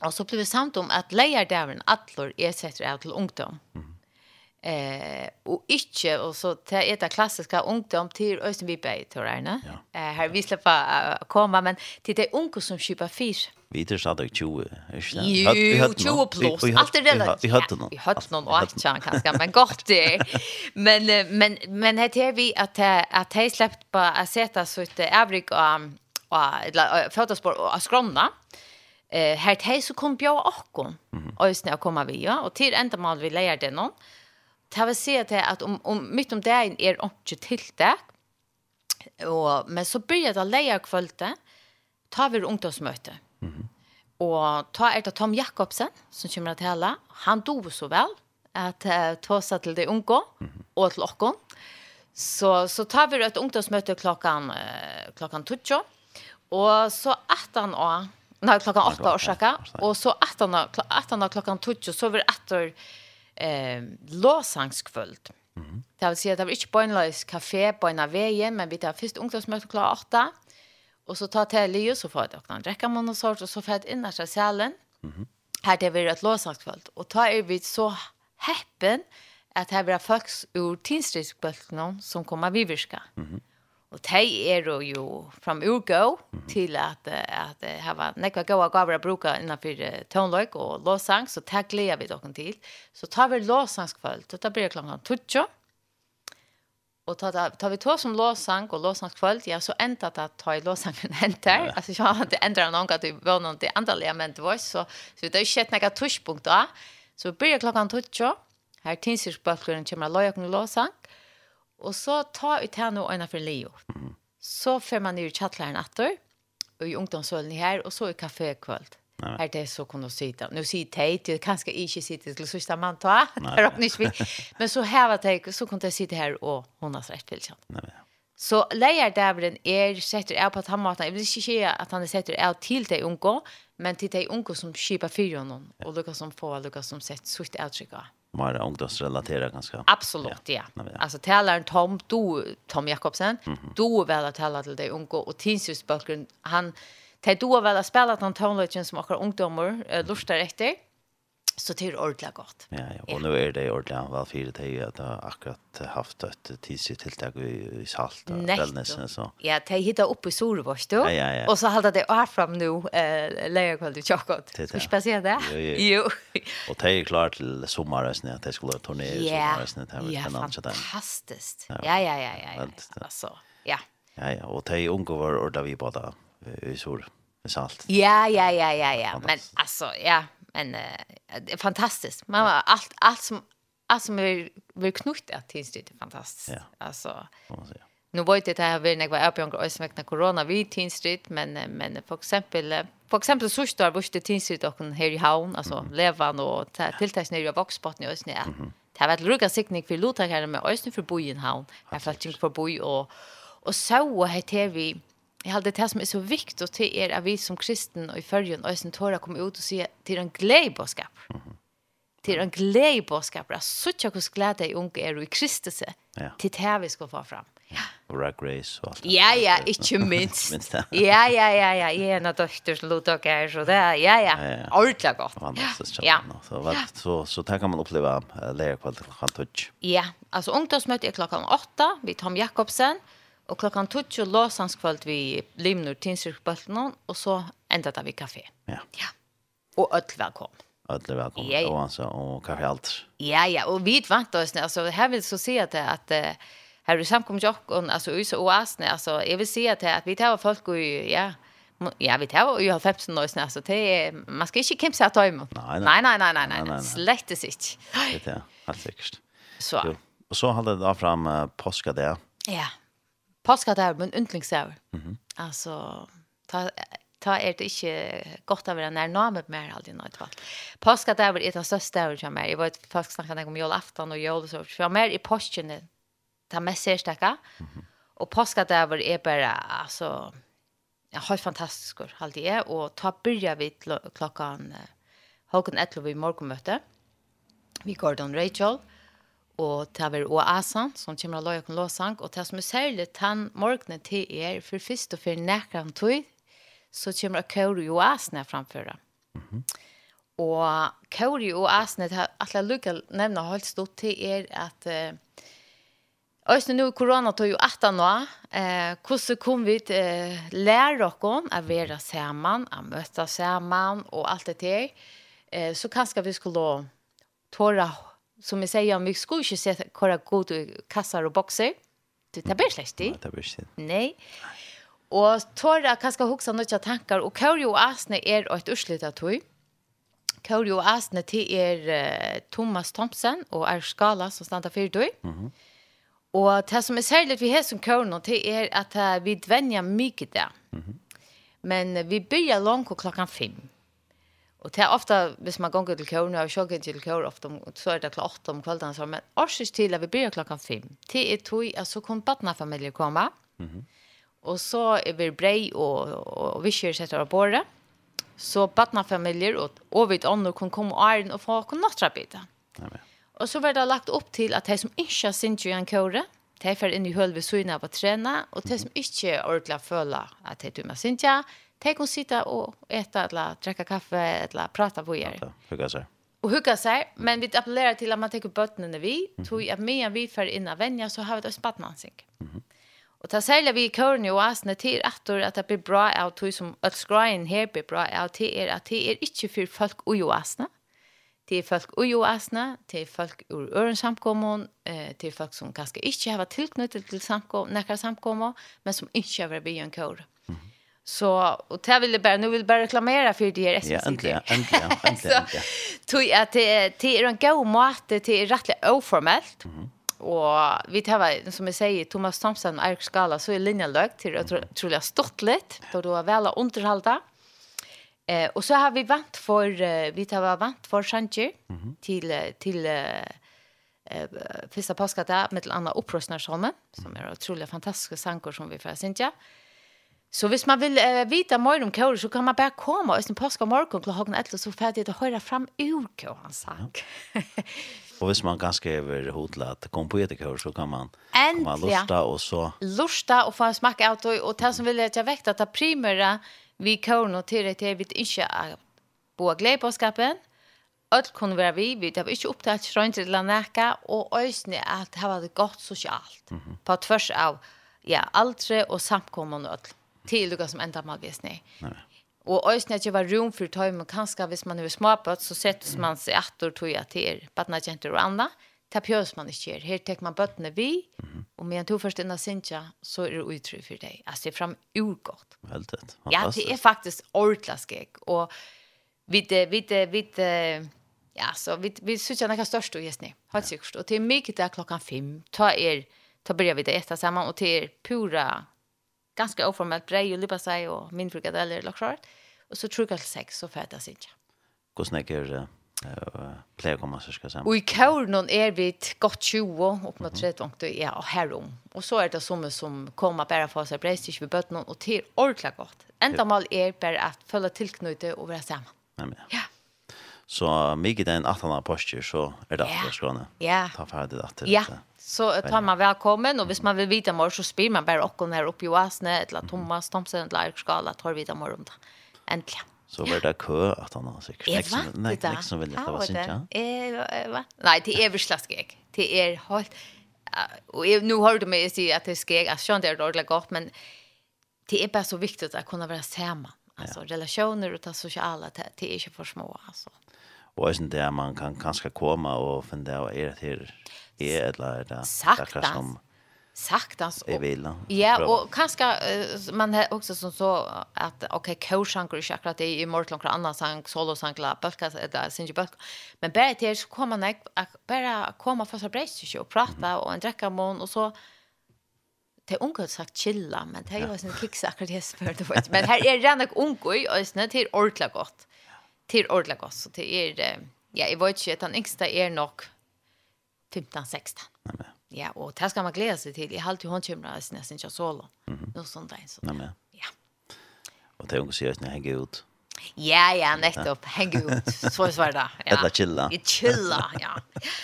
Och så blev vi samt om att lejer där en allor ersätter till ungdom. Mm. Eh, och inte och så till ett klassiska ungdom till Östenbyberg tror jag, ne? Ja. Eh, här vi släppa komma men till det unga som köper fisk. Vi det sa det 20, är det? Jo, 20 plus. Allt det. Vi hade någon. Vi hade någon och att kan kanske men gott det. Men men men det är vi att att det släppt på att sätta så ett övrig och eller fotospår och skronna eh här det så kom jag och kom. Och sen jag kommer vi ja och till ända mal vi lägger det någon. Det vil si att om, om, mitt om dagen er ikke tiltak, og, men så börjar det leia kvöldet, tar vi ungdomsmøte. Mm -hmm. Og ta er det Tom Jakobsen, som kommer til hele. Han dover så vel at uh, ta seg til de unge, mm -hmm. og til åkken. Så, så tar vi et ungdomsmøte klokken, uh, klokken 12, og så 18 år, nei, klokken 8 år, og så 18 år, klokken 12, så er vi etter eh, låsangskvöld. Mm. Det vill säga att det var inte på en café på en av men vi tar först ungdomsmöte klockan 8. Och så tar till och så får jag en dräcka man och sort och så får jag in i salen. Mm. Här det blir ett låsangskvöld. Och tar är vi så häppen att här blir folk ur tinsriskbölkna som kommer vi virka. Mm. Och de är er ju från Urgo till att att ha var nekva goa gavra bruka innanför tonlök och låsang så det lever vi dock till. Så tar vi låsangskväll. Det blir klockan 12. Och tar tar vi två som låsang och låsangskväll ja så ända att ta i låsangen händer. Alltså jag det inte ändrat någon att det var någon det andra element var så så det är shit några touchpunkt då. Så blir klockan 12. Här tinsirsböckeln kommer låsang Och så tar ut henne och ena för Leo. Mm. Så får man ur chattläraren åter Och i ungdomsvålen här. Och så i kafékvöld. kväll. Här det så så kunde sitta. Nu sitter jag inte. Jag kanske inte sitter till sista man ta. (laughs) Men så här var det. Så kunde jag sitta här och hon har rätt till sig. Nej. Så leier dævren er setter av på at han måten. Jeg vil ikke si at han er setter av til de unge, men til de unge som kjøper fyrir honom, og lukka som få, lukka som sett sutt avtrykk av mer ungdomsrelaterat ganska. Absolut, ja. ja. Alltså talaren Tom, du, Tom Jakobsen, mm -hmm. du väl att tala till dig unga och tidsutbakgrund, han, det du väl å spille den tonlöken som akkurat ungdommer uh, lustar etter. Så det är ordentlig gott. Ja, ja. och nu är det ordentligt väl för det att jag akkurat haft ett tidsigt tilltag i, i salt och wellnessen så. Ja, det hittar upp i Solvors du. Ja, ja, ja. Och så håller det här fram nu eh lägger kväll till choklad. Ska vi passa det? Jo. jo. jo. och det är klart till sommarresan att det skulle turné i sommarresan det här med den andra Fantastiskt. Ja, ja, ja, ja. ja, ja. Alltså, ja. Ja, ja, och det är unga var ordentligt vi båda i Sol. i salt. Ja, ja, ja, ja, ja. Men alltså, ja, Men uh, det är fantastiskt. Man var allt allt som allt som är vill knutta till det är fantastiskt. Ja. Alltså. Nu var det här vill jag vara uppe och smäkna corona vid Tinstrit men men för exempel för exempel så står vart det Tinstrit och en här i havn alltså mm. levan och tilltäcks nere i Voxbotten i Ösnä. Mm. Det har varit lugga siktning för Lothar här med Östne för bojen havn. Jag fattar inte för boj och och så till vi jag hade det som är så viktigt till er att vi som kristen och i förrjun och sen tåra kommer ut och se till en glädjebåskap. Mm -hmm. Till en glädjebåskap. Så tjocka hos glädje i unga er i Kristus. Ja. Till det här vi ska få fram. Ja. Og Drag Race og alt det. Ja, ja, ikke minst. (laughs) minst ja. ja, ja, ja, ja. Jeg er en av døtter som lot dere her, så det er, ja, ja. Ordentlig godt. Fantastisk kjent. Ja. Så, vet, så, så det kan man oppleve uh, lærerkveld kvalitet. klokken 12. Ja, altså ungdomsmøte er klokken åtta. vi Tom Jakobsen. Ja Og klokkan tutsi og låsanskvöld vi limnur tinsirkbøltene, og så enda det vi kafé. Ja. ja. Og ødel velkommen. Ödel välkommen ja, ja. och alltså och kaffe allt. Ja ja, og vi vant oss altså, her vil så si se att att her er samkom jag altså, alltså så och altså, jeg vil si at det, at vi tar folk och ja ja vi tar och jag har 15 år alltså det man ska nei, nei, nei, nei, nei, nei, nei, nei, nei, nei, Slett det sitt. Det är helt säkert. Så. Och så hade det fram påska där. Ja. Påska där men yndlingsår. Mhm. Mm alltså ta ta er det ikke godt av den her name på meg alltid nå, i hvert fall. Påska der er et av største der som er. Jeg vet, folk snakker om jolaftan og jol, så For mer i påskene, det mest særstakka. Og påska der var er bare, altså, ja, helt fantastisk, alltid er. Og ta byrja vi klokkan, halvkon etter vi morgenmøte, vi går Rachel, og og det var oasen som kommer til å lage låsang, og det som er særlig den morgenen til er, for først og for nærkere tog, så kommer det kjøre i oasene framføre. Mm -hmm. Og kjøre i oasene, det har alle lukket nevne holdt stort til er at uh, Øyne nå korona tog jo 18 nå. Eh, hvordan kom vi til eh, lære dere å være sammen, å møte sammen og alt det der. Eh, så kanskje vi skulle tåre som vi säger, vi ska inte se kora god i kassar och boxer. Det blir släkt i. Det blir släkt. Nej. Och tåra kanske huxa några tankar och Kauri och Asne är ett urslit av tog. Kauri och Asne till er Thomas Thompson och er skala som stannar för tog. Mm -hmm. Och det som är särskilt vi har som Kauri till är att vi dvänjer mycket där. Mm -hmm. Men vi börjar långt klockan fem. Mm Och det är ofta, hvis man går till kör, og har jag till kör ofta, så er det klart om kvelden, så, men årsvis till at vi börjar klockan fem. Det är tog, alltså kom barnafamiljer komma, mm -hmm. och så är vi brei, och, och, og vi kör sätter av båda. Så barnafamiljer och, og vi ånder kan komma og æren och få något nattrabita. Mm. Och så var det lagt upp till att de som inte har sin tjugan köre, de får för in i ved søgene av å träna, och de som inte ordentlig føler at att de er med sin Tänk att sitta och äta eller dricka kaffe eller prata på er. Hugga sig. Och hugga sig, men vi appellerar till att man tar upp bötterna vi. Mm. Tog att medan vi för innan vänja så har vi ett spattmansing. Mm. Och ta sälja vi i kören och asne till att det blir bra av tog som att skrajen här blir bra av till er att det är inte för folk i ju. Det är folk i ju det är folk ur ören samkommon, det är folk som kanske inte har tillknyttet till samkommon, näkare samkommon, men som inte har varit i en kör. Mm. Så och det vill bara nu vill bara reklamera för det är SVT. Ja, äntligen, äntligen, (laughs) äntligen. Tog att det det är en god mat det är rättligt oformellt. Mm. Och vi tar som jag säger Thomas Thompson och Erik Skala så är linjen lög till otroligt stort lite då då väl underhållta. Eh och så har vi vant för vi tar vant för Sanchi mm. till till eh första påskata med andra upprustnarsången som är otroligt fantastiska sankor som vi får synja. Mm Så hvis man vill eh, vita mer om kåre, så kan man bara komma och sen påska morgon klokken etter, så får det att höra fram ur kor han. Ja. och hvis man ganska över hotla att kom på ett kor så kan man Äntliga. komma lusta och så lusta och få en smak av och, och det som vill jeg jag väckte att ta primera vi kåren og till det till vi inte på glädjeskapen. Öll kunne være vi, vi har ikke opptatt strønt til Lanaka, og øyne at det har vært godt sosialt, mm -hmm. på tvers av ja, aldre og samkommende øll till lukka som enda magisni. Nej. Och ösnet ju var rum för tag men kanske hvis man nu är så sätts man sig att och tog jag till barna jenter och andra. Tapjörs man inte ger. Här tar man bötterna vi och med en tog först innan sinja så är det uttryck för dig. Alltså det är fram urgott. Helt rätt. Ja, det är faktiskt ordlaskig och vid vid vid ja, så vi vi söker några störst och just nu. Helt. Och till mycket där klockan 5 ta er ta börjar vi det äta samman och till pura ganska oformellt brej och lippa sig och min frikadeller eller klart. Och så tror jag till sex så färdar sig inte. Hur snäcker plejer komma så ska säga. Och i kåren är vi gott 20 upp mot 30 och ja och härom. Och så är det som som kommer bara för sig brej tills vi bött någon och till ordentligt gott. Enda mål är bara att följa tillknyte och vara samman. Nej men. Ja. Så mycket den 18 apostel så är det att ska Ja. Ta färdigt att det. Ja. Så tar man välkommen och hvis man vill vita mer så spyr man bara och här uppe i Oasne eller Thomas Thomsen eller Erik Skala tar vita mer om det. Äntligen. Så var det kö att han har säkert. Jag vet Nej, det som vill det var sint, ja. Eh, va? Nej, det är väl slaskig. Det är helt och nu har du mig säga att det ska jag sjön det är ordentligt gott men det är bara så viktigt att kunna vara samman. Alltså relationer och det sociala det är inte för små alltså og eisen det man kan kanskje komme og finne og er til er eller det akkurat som Saktans. Och, ja, och kanske man har också som så att okej, okay, coachanker är akkurat det i morgon några andra sang, solo sank, la, bölka, det syns ju. Men bara till så kommer man bara komma för så brejs och prata och en dricka mån och så det unga sagt chilla, men det är ju en kicks akkurat det spör det. Men här är det nog unga i ösnet, det är ordentligt gott till ordla gott så till er ja jag vet inte att han extra är nog 15 16. Nämen. Ja, och det ska man glädja sig till. I halt ju hon kommer nästan nästan så så. Nå sånt där så. Nämen. Ja. Och det hon säger att hänga ut. Ja, ja, nettopp. Hänga ut. Så är det. Ja. Eller chilla. I chilla, ja.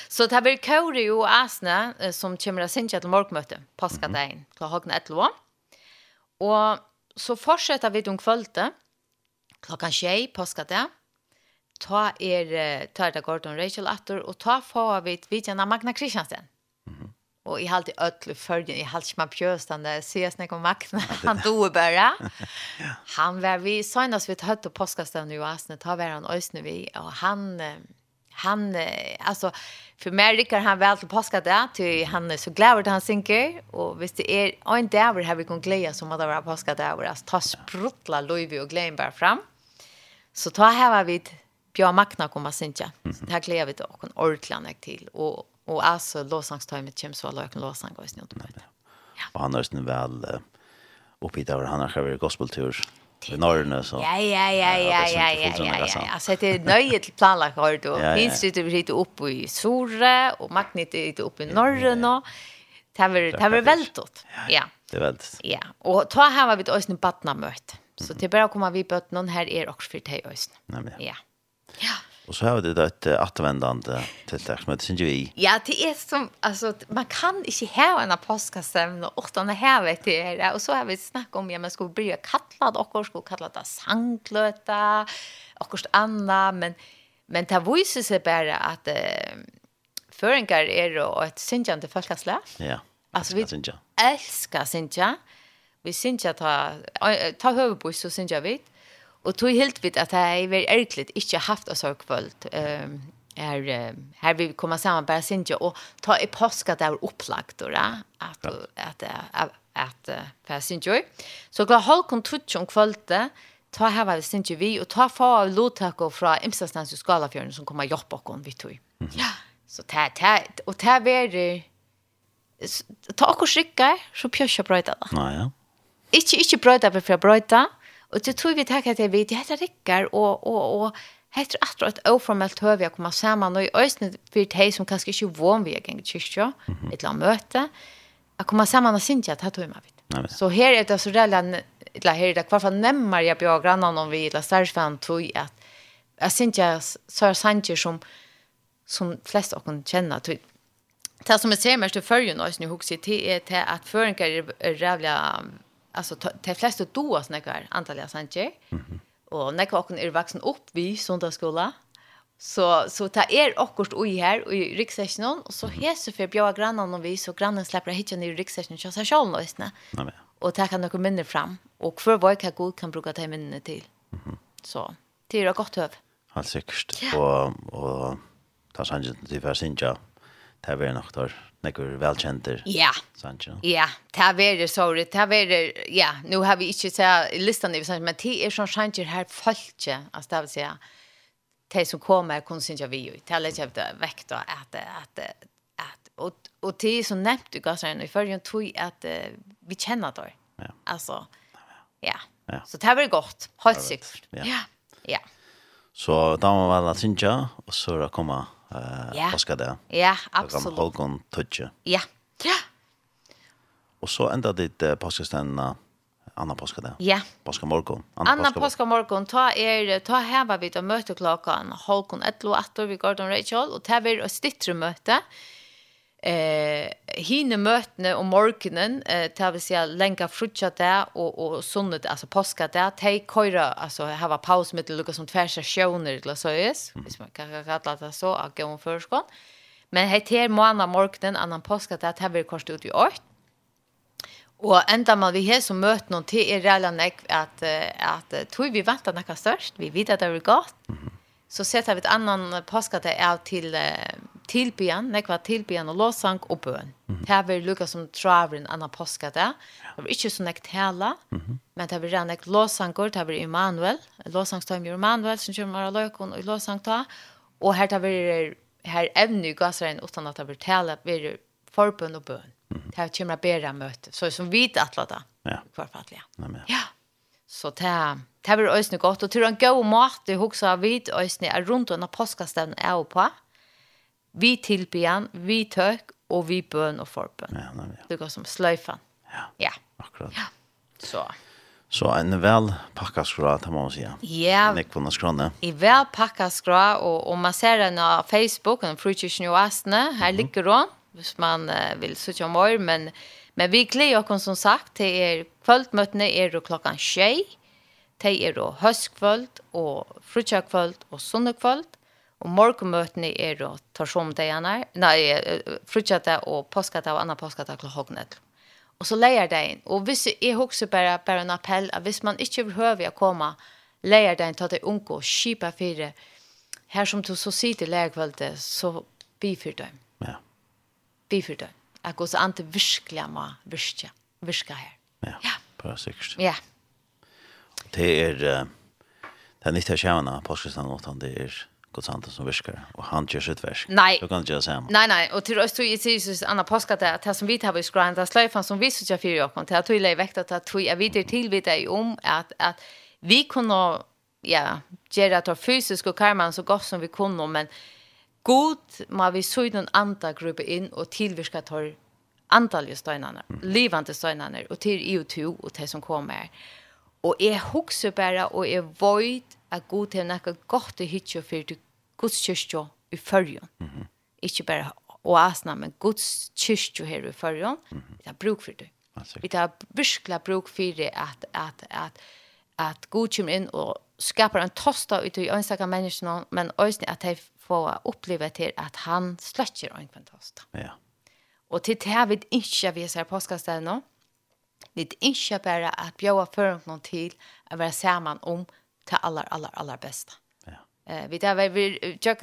Så det blir Kauri ju Asna som kommer att synka till morgonmöte. Paska mm -hmm. dagen. Klockan 11. Och så fortsätter vi om kvällen. Klockan 6 påska det ta er Tarta Gordon Rachel Atter og ta få vi vidjana Magna Kristiansen. Mm. Og i halt i öll i följen, i halt man pjöstan där ses när kom Magna, han dog bara. (laughs) ja. Han var vi sånas vi hött och påskastaden i Asne, ta var han ösne vi och han han alltså för mig Rickard han väl till påska där till han är så glad att han synker och visst det är en där har vi kon glädje som att vara påska där alltså ta sprutla Louis och glädjen bara fram. Så ta här var vi Björn Magna kommer synja. Det här klev vi och en orklan till och och alltså låsangstimet kommer så alla kan låsang gå snitt. på. Ja. Och han är snäll väl uppe där han har skrivit gospeltur i norrne så. Ja ja ja ja ja ja ja. Alltså det är nöje till planlagt har du. Finns det vi lite uppe i Sore och Magnet är lite uppe i norrne och det var det var väldigt. Ja. Det var väldigt. Ja. Och ta här var vi ett ösnen barnamöte. Så det bara komma vi på någon här är också för dig ösnen. Ja. Ja. Ja. Och så har vi det ett återvändande till det som heter Sinjui. Ja, det är som alltså man kan inte ha en påskasämne och utan att ha vet det. Och så har vi snackat om jag men börja kalla det och ska kalla det sanglöta och kost anna men men det visar sig bara att eh, föringar är då ett sinjande folkasla. Ja. Alltså vi älskar sinja. Vi sinja ta ta huvudbuss så sinja vi. Och tog helt vid att det är väldigt ärkligt inte haft oss har kvällt. Ehm här här vi kommer samman bara synja och ta i påska där upplagt då att att att att passenger så klar håll kontrutt om kvällte ta här var det synja vi och ta få av lotak från Imsastans skalafjörden som kommer jobba bakom vi tog. Ja. Så ta, ta, och ta ver ta och skicka så pjöscha bröda. Nej ja. Inte inte bröda för bröda. Och det tog vi tack att det vi. Det heter Rickard och och och heter att ett oformellt höv jag kommer samman. Och i ösnet för dig som kanske inte vån vi gäng kyrkja ett la möte att komma samman och synja att ha tog med så här är det så där eller här det kvar för nämmer jag på grannan om vi la starfan tog att jag synja så sanjer som som flest och kan känna typ Det som är sämst i förrjun och nu husker, till är att förenkar är rävliga alltså de flesta då oss näkar antagligen sanjer. Mm -hmm. Och näkar och är vuxen upp vi söndagsskola. Så så ta er akkurat oj här och i ryggsäcken och så hese för bjöa grannen och vi så grannen släpper hitcha ner i ryggsäcken så så själv nästan. Nej. Och ta kan några minne fram och för vad jag god kan bruka ta minne till. Mhm. Så det är gott höv. Helt säkert. Ja. Och och ta sanjer till för sinja det var nok der nekker velkjenter. Ja. Sancho. Ja, det var sorry, det var ja, nu har vi ikke sett listan det men det er sånn Sancho her falske, altså det vil si de som kommer kun synja vi jo. Det er litt vekk da, at at at og og det er så nevnt du gasser i førjen tog at vi kjenner det. Ja. Altså ja. ja. Så det var godt. Helt sikkert. Ja. Ja. ja. Så da må vi være synja og så kommer eh yeah. ska det. Ja, absolut. Kan Håkon toucha. Ja. Ja. Och så ända ditt eh, påskestänna Anna påska det. Ja. Påska morgon. Anna, Anna påska morgon. Ta er ta här var vi då möte klockan Håkon 11 och 8 vid Gordon Rachel och ta vi ett stittre möte eh hinne mötne om morgonen eh tar vi se länka frutcha där och och sunnet alltså påska där te köra alltså ha paus med Lucas som tvärsa sjöner eller så är det man kan kalla det så att gå om men det här måndag morgonen annan påska där tar vi kort ut i åt Och ända man vi här som mött någon till är redan näck att att tror vi väntar något störst vi vet att det är gott. Så sätter vi ett annan påska där är till tilbyen, nekva tilbyen og låsang og bøn. Mm -hmm. Det var lukka som traveren anna påska det. Det var ikke så nekt hela, mm -hmm. men det var redan nekt låsanger, det var Immanuel, låsangstøym i Immanuel, som kommer av løkon og låsangta, og her det var her evne i gassrein utan at det var tale, det er forbøn og bøn. Mm -hmm. Det var kjemra bera møte, så som vi atla da, ja. kvarfatlige. Ja, men ja. Så det Det var øysene godt, og til en god måte, jeg husker vidt øysene er rundt under påskastevnen jeg er på, vi tilbyan, vi tøk, og vi bøn og forbøn. Ja, nei, ja. Det går som sløyfan. Ja, ja. akkurat. Ja. Så. Så en vel pakka skra, det må man si. Ja. Nekvunna skranne. I vel pakka skra, og, og man ser den av Facebook, den frukirken i Åsne, her ligger den, hvis man uh, vil sitte om år, men, men vi gleder oss som sagt til er kvöldmøtene er klokkan 6 de er høstkvöld og frukirkvöld og sunnekvöld, Og morgenmøtene er å ta som det gjerne, nei, frutjata og påskata og anna påskata til hognet. Og så leier det inn. Og hvis jeg husker bare, bare en appell, at hvis man ikke behøver å komme, leier det inn, til at det unge og kjipa fire. Her som du så sier til leierkveldet, så bifyr dem. Ja. Bifyr dem. Jeg går så an til virkelig må virke, virke her. Ja, ja. bra sikkert. Ja. Det er, det er nytt av kjønner på Påskestan 8, det er Guds ande som viskar och han gör sitt verk. Nej. Du kan inte göra samma. Nej, nej. Och till oss tog Jesus Anna Påska där att som vi tar vi skran, det slöjfan som vi så jag fyra jag till att tog i väckta att tog jag vidare till vid dig om att, att vi kunde ja, göra att vår fysisk och karman så gott som vi kunde men god må vi så den andra gruppen in och tillvirka tar ha antalje støynene, livande støynene, och till EU2 och til som kommer. Og jeg husker bare, og jeg vet at god til noe godt i hitje for til Guds kyrkje i førjen. Mm -hmm. Ikke bare oasene, men Guds kyrkje her i førjen. vi tar bruk for det. Vi tar virkelig bruk for det at, at, at, at god kommer inn og skaper en tosta ut i ønskaka menneskene, men også at de får oppleve til at han sløtjer ønskaka en tosta. Ja. Og til det vi ikke vi ser påskastet nå, vi ikke bare at bjøve bjøver noen til å være sammen om till aller, aller, aller bästa. Ja. Eh vi där vi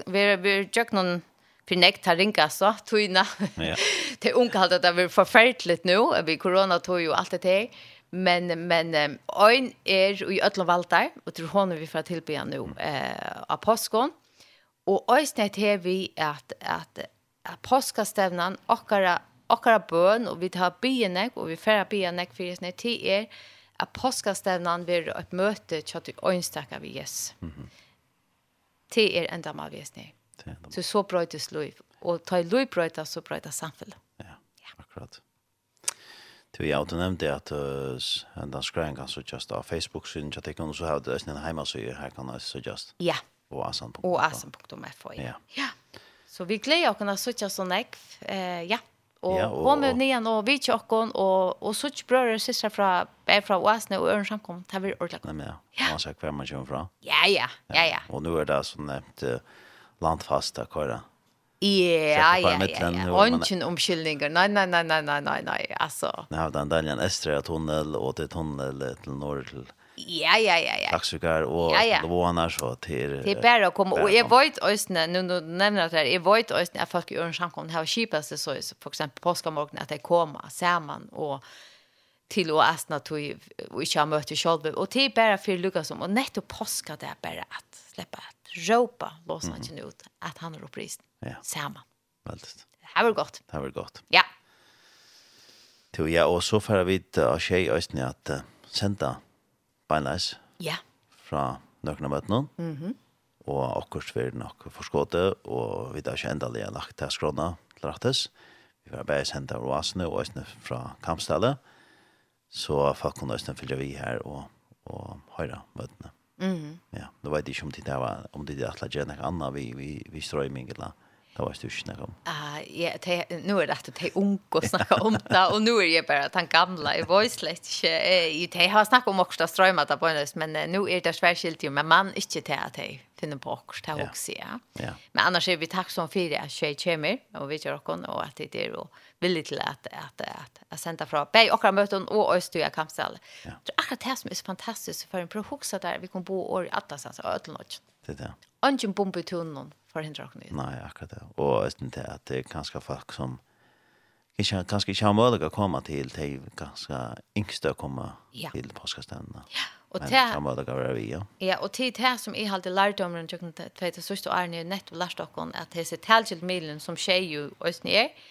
vi vi jag någon Pinekt har ringa så tuina. Ja. (laughs) Det unga hade det var förfärligt nu. Vi corona tog ju allt det här. Men men ein er i öllum valtar og tror hon vi fra tilbyja nu eh av påskon. Og eisnet her vi at at at påskastevnan okkara okkara bøn og vi tar byenek og vi fer byenek fyrir snæ ti er at påskastevnan blir et møte til at du ønsker vi Jesus. Mm -hmm. Det er enda med Jesus. Så så brøytes liv. Og ta i liv brøyta, så brøyta samfunnet. Ja, akkurat. Du ja, du nevnte at uh, den skreien kan så just av Facebook-synet, så jeg kan også ha det en heimasøye her kan jeg så just. Ja. Og asan.fo. Og asan.fo, ja. ja. Så vi gleder oss å suttjast og nekv. Uh, ja. Og ja, og, hon med nian og vi tjockon og og så bröder og systrar fra är fra Wasne og Örn samkom Det vi ordentlig. Nei, men ja. Man ska kvar man kommer fra. Ja ja. Ja ja. Og nu er det som nämnt landfasta köra. Ja, ja, ja, ja. Ongen omkyldninger. Nei, nei, nei, nei, nei, nei, nei, altså. Nei, den der en estre tunnel og til tunnel til norr til Ja, ja, ja, ja. Laksukar og ja, ja. vånar så til... Det er bare å komme, og jeg vet også, nu du nevner det her, jeg vet også at folk i en samkomne har kjipet seg så, for eksempel påskamorgen, at de kommer sammen og til å æsne tog, og ikke har møtt i kjolvet, og er bare for å lukke som, og nettopp påska det er bare at slippe at råpa låser han ikke ut, at han er opprist. ja. sammen. Veldig. Det her var godt. Det her var godt. Ja. Jo, ja, og så får vi vite av tjej østene at uh, senda beinleis. Ja. Fra nøkken av møtene. Mm -hmm. Og akkurat vi er nok forskåte, og vi har ikke enda lige lagt til skråna til rettes. Vi var bare sendt av oasene og oasene fra kampstallet. Så folk kunne oasene følge vi her og, og høyre møtene. Mm -hmm. Ja, vet var ikke om det var om det var at det var annet vi, vi, vi strøy mye eller Det var styrt snakka om. Ah, ja, te, nu er det at de unge snakka om det, og nu er jeg bare den gamla, jeg var slett ikke, jeg, de har snakka om oksta strøymata på en men nu er det sværskilt jo, men man ikke til at de finner på oksta ja. også, ja. ja. Men annars er vi takk som fyrir at tjej kommer, og vi gjør okken, og at det er jo villig til at, at, at, at senda fra beg okkar møten og Øystu i Kampsal. Ja. Det er akkurat det som er så fantastisk for en prohoksa der vi kan bo år i Atlasans og Øtlenodgen. Det er det. Ingen bombe i tunnen for hindra åkne. Nei, akkurat det. Og jeg synes det at det er ganske folk som ikke, kanskje ikke har mulighet å komme til, de ganske yngste å komme ja. til påskestevnene. Ja, og det er mulighet å være vi, ja. Ja, og til det som jeg alltid lært om rundt tjøkken til det sørste årene, er nettopp lært dere at det er sitt helskilt middelen som skjer jo østene er,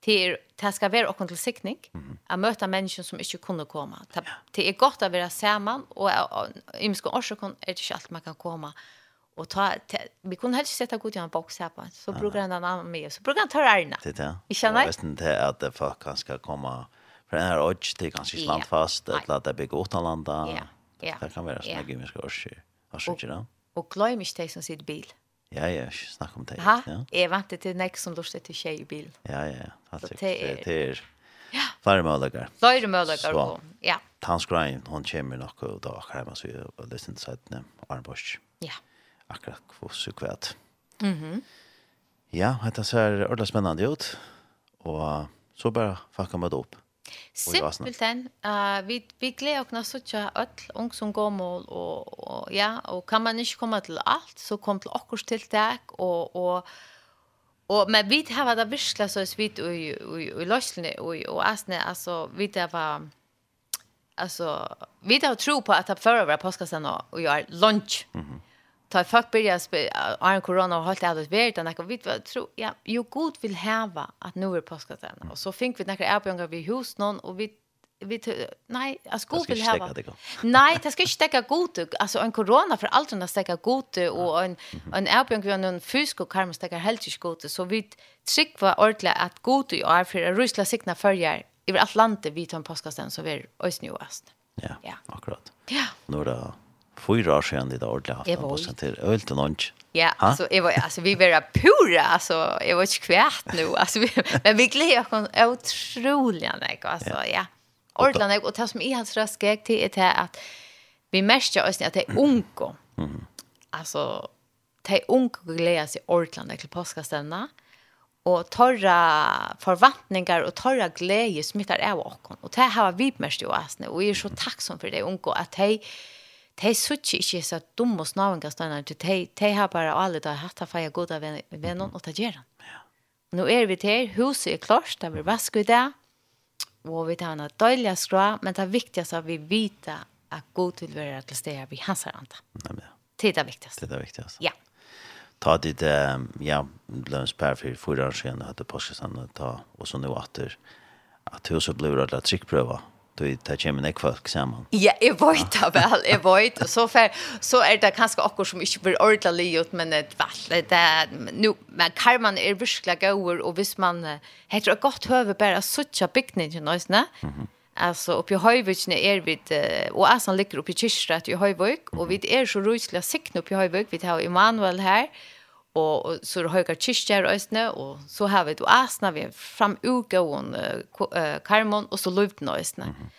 til det skal være åkken til sikning, mm å møte mennesker som ikke kunne komme. Det, det er godt å være sammen, og i mye årsaken er det ikke alt man kan komme til og ta, ta vi kunne helst sette god i en box här på. Så bruker han en annen med. Så bruker han ta ärna. Det där. Jag känner. Jag vet inte att det folk kan ska komma för den här odds till kanske slant fast eller att det blir utanlanda. Ja. Ja. Det kan vara såna gymmiska orsaker. Vad syns det? Och glöm inte de som sitt bil. Ja, ja, snakk om det. Ja. Jeg vant til nek som lustet til tjej i bil. Ja, ja, ja. Det er flere møllegar. Flere møllegar, ja. Tanskrein, hon kommer nok og da kremer seg og lyst til seg Arne Bosch. Ja akkurat hos og kvæt. Mm -hmm. Ja, det ser ordentlig spennende ut, og så bare fucka med det opp. Simpelthen, uh, vi, vi gleder oss også ikke alle ung som går mål, og, og, ja, og kan man ikke komme til alt, så kom til okkurs tiltak, og, og, og men vi har vært virkelig så vidt i, i, i løsene og og Asne, altså vi har vært Alltså, vi har tro på att det förra våra påskastan och gör lunch. Mm -hmm ta fuck börja Iron corona och hållt det vet den jag vet vad tror ja ju god vill häva att nu är påskatrarna och så fick vi några erbjudanden vi hus någon och vi vi nej alltså god vill häva nej det ska inte stäcka god alltså en corona för allt den stäcka god och en en erbjudande vi har en fysk och karma stäcka helt inte god så vi trick var ordla att god och är för rusla signa förjar i allt landet vi tar en påskasten så vi är ösnjuast ja ja. akkurat. Ja. Nu då fyra år sedan det där ordentligt haft en bussen till öl till lunch. Ja, ha? så jag var alltså vi var pura alltså jag var kvärt nu alltså vi, men vi glädjer oss otroligt mycket alltså ja. ja. Ordentligt och det som är hans röst gick till är det att vi märker oss att det är unko. Mm. Alltså det är unko glädjer sig ordentligt till påskastämna och torra förväntningar och torra glädje smittar av oss. Och det här har vi märkt ju oss nu och vi är så tacksam för det unko att hej de suttje ikke så dumme snavengastene, de, de har bare alle da hatt av feie gode venner, og det gjør han. Ja. Nå er vi til, huset er klart, det blir vask i det, og vi tar en døylig skra, men det er viktigast at vi vet at god vil være til stede vi hans her andre. Nei, ja. Det er det viktigste. Det er det viktigste. Ja. Ta dit, ja, lønns per for fyra år siden, jeg hadde ta, og så nå atter, at huset blir rett og slett trykkprøver, då tar jag mig nekvar samman. Ja, jeg vet det vel, jeg vet. Så, for, så er det kanskje akkur som ikke blir ordentlig livet, men det väl, det nu, men karman er virkelig gåor, og hvis man heter ett gott huvud bara suttja byggningen, mm -hmm. Alltså uppe i Höjviken är vi och Asan ligger uppe i Kyrstrat i Höjvik og vi er så rysliga sikne uppe i Höjvik. Vi har Emanuel här og och så höga kyrkor och östne og så har vi asna vi fram uka uh, karmon og så luvt östne. Mm -hmm.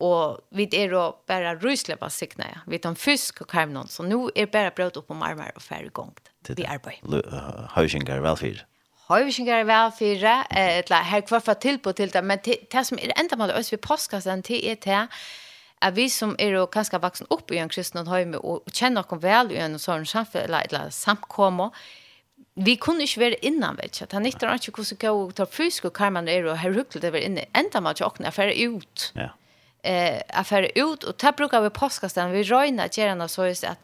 Och vi är då bare rysleva sikna. Ja. Vi tar fisk og karmon så nå er bare brød upp om marmar og færre gångt. Vi arbetar. Höjsingar välfyr. Höjsingar välfyr. Eller her kvarfar till på till det. Men det som er enda med oss vid påskasen til er til, at vi som er jo kanskje vaksen opp i en kristen høyme og kjenner oss vel i en sånn samfunn eller, eller samkommer, vi kunne ikke være innan, vet ikke. Han nytter ikke hvordan gå og ta fysisk og karmen er og her huklet det var inne. Enda man ikke åkne, affære ut. Ja. Eh, affære ut, og det brukar vi påskastan, vi røyna gjerna så just at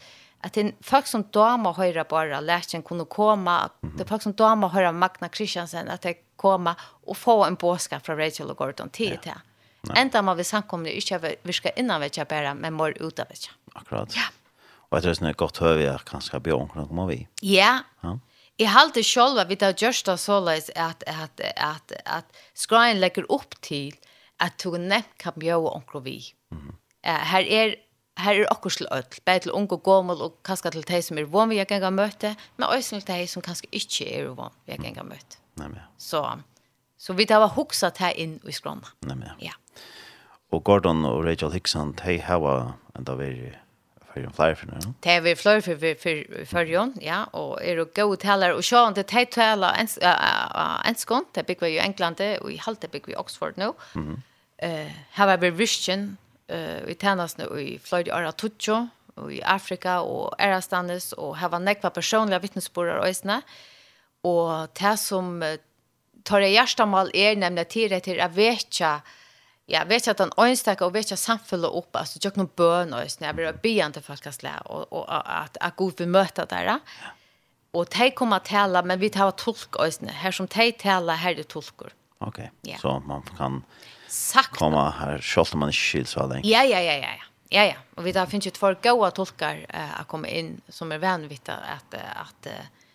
att en folk som damer höra bara läschen kunde komma det -hmm. folk som damer höra Magna Christiansen att det komma och få en påska från Rachel och Gordon till ja. det Enda man vi samkomne ikke virka innan vi jeg bare, men må ut av vet. Akkurat. Ja. Og jeg tror det er godt høy vi er kanskje bjørn kunne komme vi. Ja. Ja. Jeg halte selv at vi tar gjørst av såleis at, at, at, at skreien legger opp til at du nevnt kan bjøre omkring vi. Mm. Her er her er okkur til öll, bare til unge og gommel og kanskje til de som er vann vi ganga møte, men også til de som kanskje ikke er vann vi ganga møte. Nei, men ja. Så, så vi tar hva hoksa her inn i skrona. Nei, men ja. Ja. Og Gordon og Rachel Hickson, de har enda vært för en flere for nu. Det är vi flyer for för för Jon, ja, och är det gode talar och så inte det talar taler en kon, det bygger vi i England och i halte bygger vi Oxford nå. Mhm. Eh, har vi vision eh i tjenest nå i Florida Ara Tutsjo, och i Afrika och og och var nekva personliga vittnesbörd och isna. Och det som tar i hjertemål är nemlig till til till att ja, vet att han önskar och vet jag samfälla upp alltså jag kan bön och när vi ber inte för ska slä och och att att god vi möta där. Och de kommer att tala men vi tar tolk och här som de talar här det tolkar. Okej. Okay. Så man kan sagt komma här själv man skills så där. Ja ja ja ja ja. Ja ja, och vi där finns ju två goda tolkar eh, att komma in som är vänvitta att att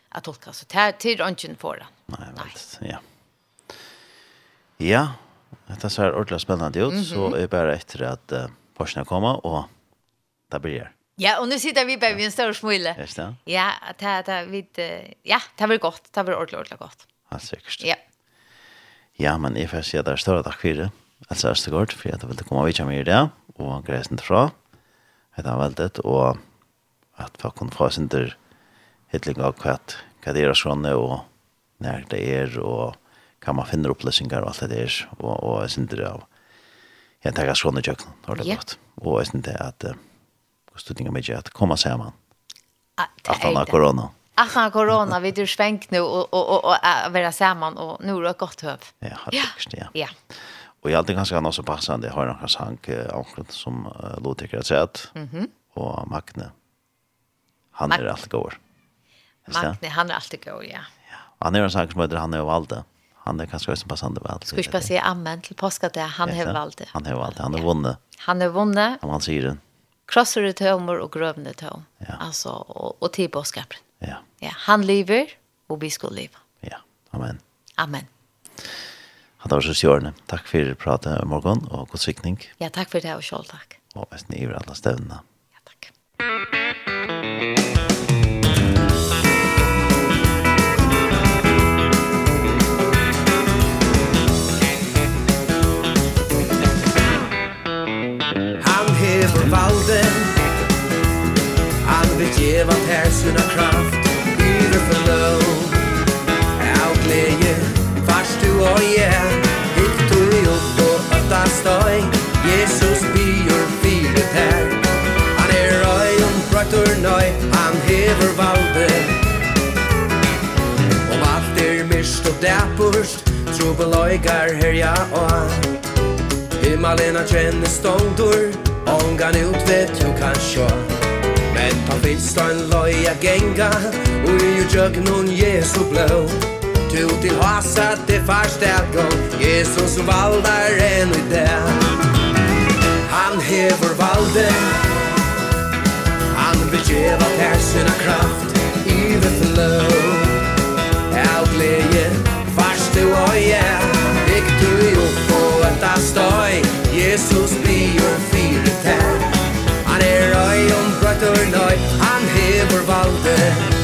att tolka så till till ungen för det. Nej, ja. Ja. Det ser ordentlig spennende ut, mm -hmm. så er det bare etter at uh, Porsche kommer, og det blir det. Ja, och nu sitter vi bara vid en stor smule. Just det. Ja, det det vid ja, det blir gott. Det blir ordentligt ordentligt gott. Ja, sikkert. Ja. Ja, men jeg får si at det er større takk for det. Alltså är det gott för att vill komma vidare med det og och gräsen fra. Det er veldig, og at folk få få sin där hitliga kvart. hva det är sån og när det er, og kan man finna upplösningar och allt det där och och jag syns det av jag tar sån där jag har det gott och jag syns det att studningar med att komma samman att han har corona att han har corona (laughs) vid du svängt nu och och och vara samman och nu har gott höv. ja faktiskt ja. Ja. Och jag hade ganska annars så passande, jag har några sank onkel som uh, låter att säga att mm och Magne. Han är alltid går. Magne han är alltid god, ja. Han är en sank som heter han är av Valde han är kanske också passande väl. Ska inte bara säga amen till påska det han har valt. Han har valt, han har vunnet. Han har vunnit. Om han säger den. Krossar ut hömor och grövne tå. Ja. Alltså, och, och till påskapen. Ja. ja. Han lever och vi ska leva. Ja, amen. Amen. Han tar oss hjørne. Takk for pratet i morgen, og god sikning. Ja, takk for det, og selv takk. Og hvis ni er alle stevnene. Ja, takk. valden. Han vil geva Per sina kraft for lov Av glädje Fars du og jag Hikt du i upp och ötta støy Jesus byr fire Per Han er røy om braktor nøy Han hever valden Om alt er mist og dæpurst Trubeløygar herja og Himmelen er kjenne ståndur Ångan ut vet du kan sjå. Men på finstån loja genga Och ju jög nun Jesu blå. Tu til hasa til farstælgång Jesus valdar en i det. Han hever valde. Han vil djeva ter sina kraft i det flow Av gleje, fast du og jeg Ikk du jo på et astøy Jesus blir jo fint valde Han er røy om brøtt og nøy Han hever valde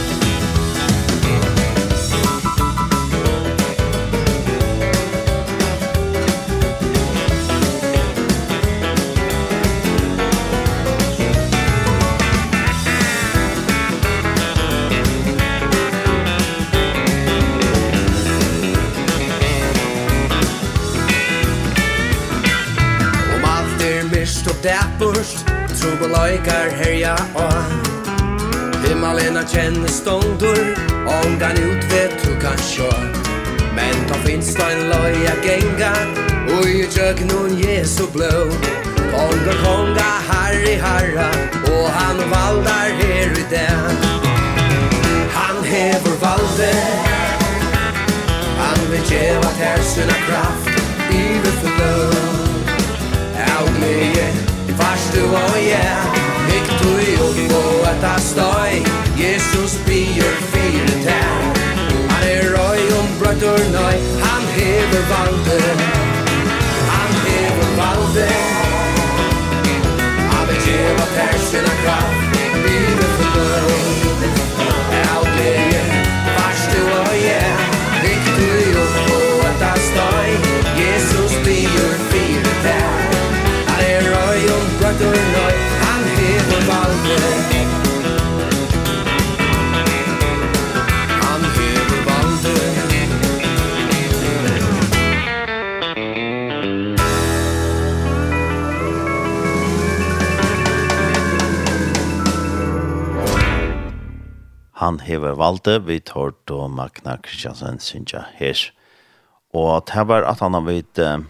det bort Trug og herja og Himmalena kjenner ståndur. Ångan ut vet du kan sjå. Men ta finst da en loja genga Ui i tjøknun Jesu blå Konga, konga, harri, harra. Og han valdar her i den Han hever valde Han vil djeva ter sina kraft. Ivet for blå Out med du og jeg. Ikk du jobb på et av støy. Jesus bier fire tær Han er røy om brøtter nøy Han hever valde. Han hever valde. Han vil gjeva tær sinne kraft. hever valde, vi tar då Magna Kristiansen synja her. Og det var at han har vidt eh,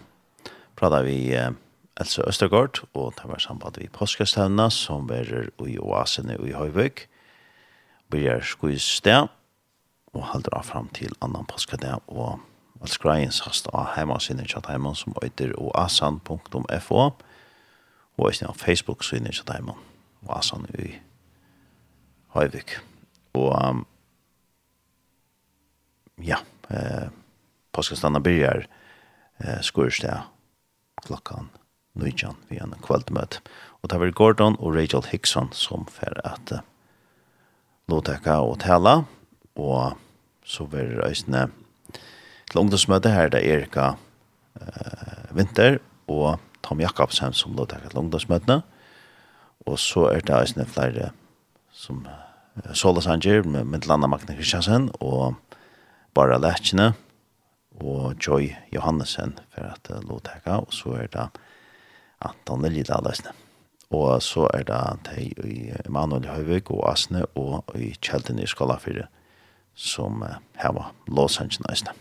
pratet vi eh, Else Østergaard, og det var samband vi påskestevna som var i oasen i Høyvøk. Vi er og halder av fram til annan påskedag, og Valskrajens hast av heimasinne i Kjatheimann som øyder oasan.fo, og også av Facebook-synet i Kjatheimann, oasan i Høyvøk. Och um, ja, eh, påskastanna byrjar eh, skurst klokkan klockan vi en kvällmöt. Och det var Gordon och Rachel Hickson som fer at eh, låta och tala. Och så var det reisende til ungdomsmøte her, här där Erika eh, Vinter och Tom Jakobsen som låta til ungdomsmøtene, Och så är det reisende flere som Sola Sanger med, med Landa Magne Kristiansen og Bara Lætjene og Joy Johannesen for at uh, lovteka og så er det Anton Lilla Løsne og så er det Tei i Emanuel Høyvig og Asne og i Kjelden i Skalafyrre som uh, heva låsangene Løsne.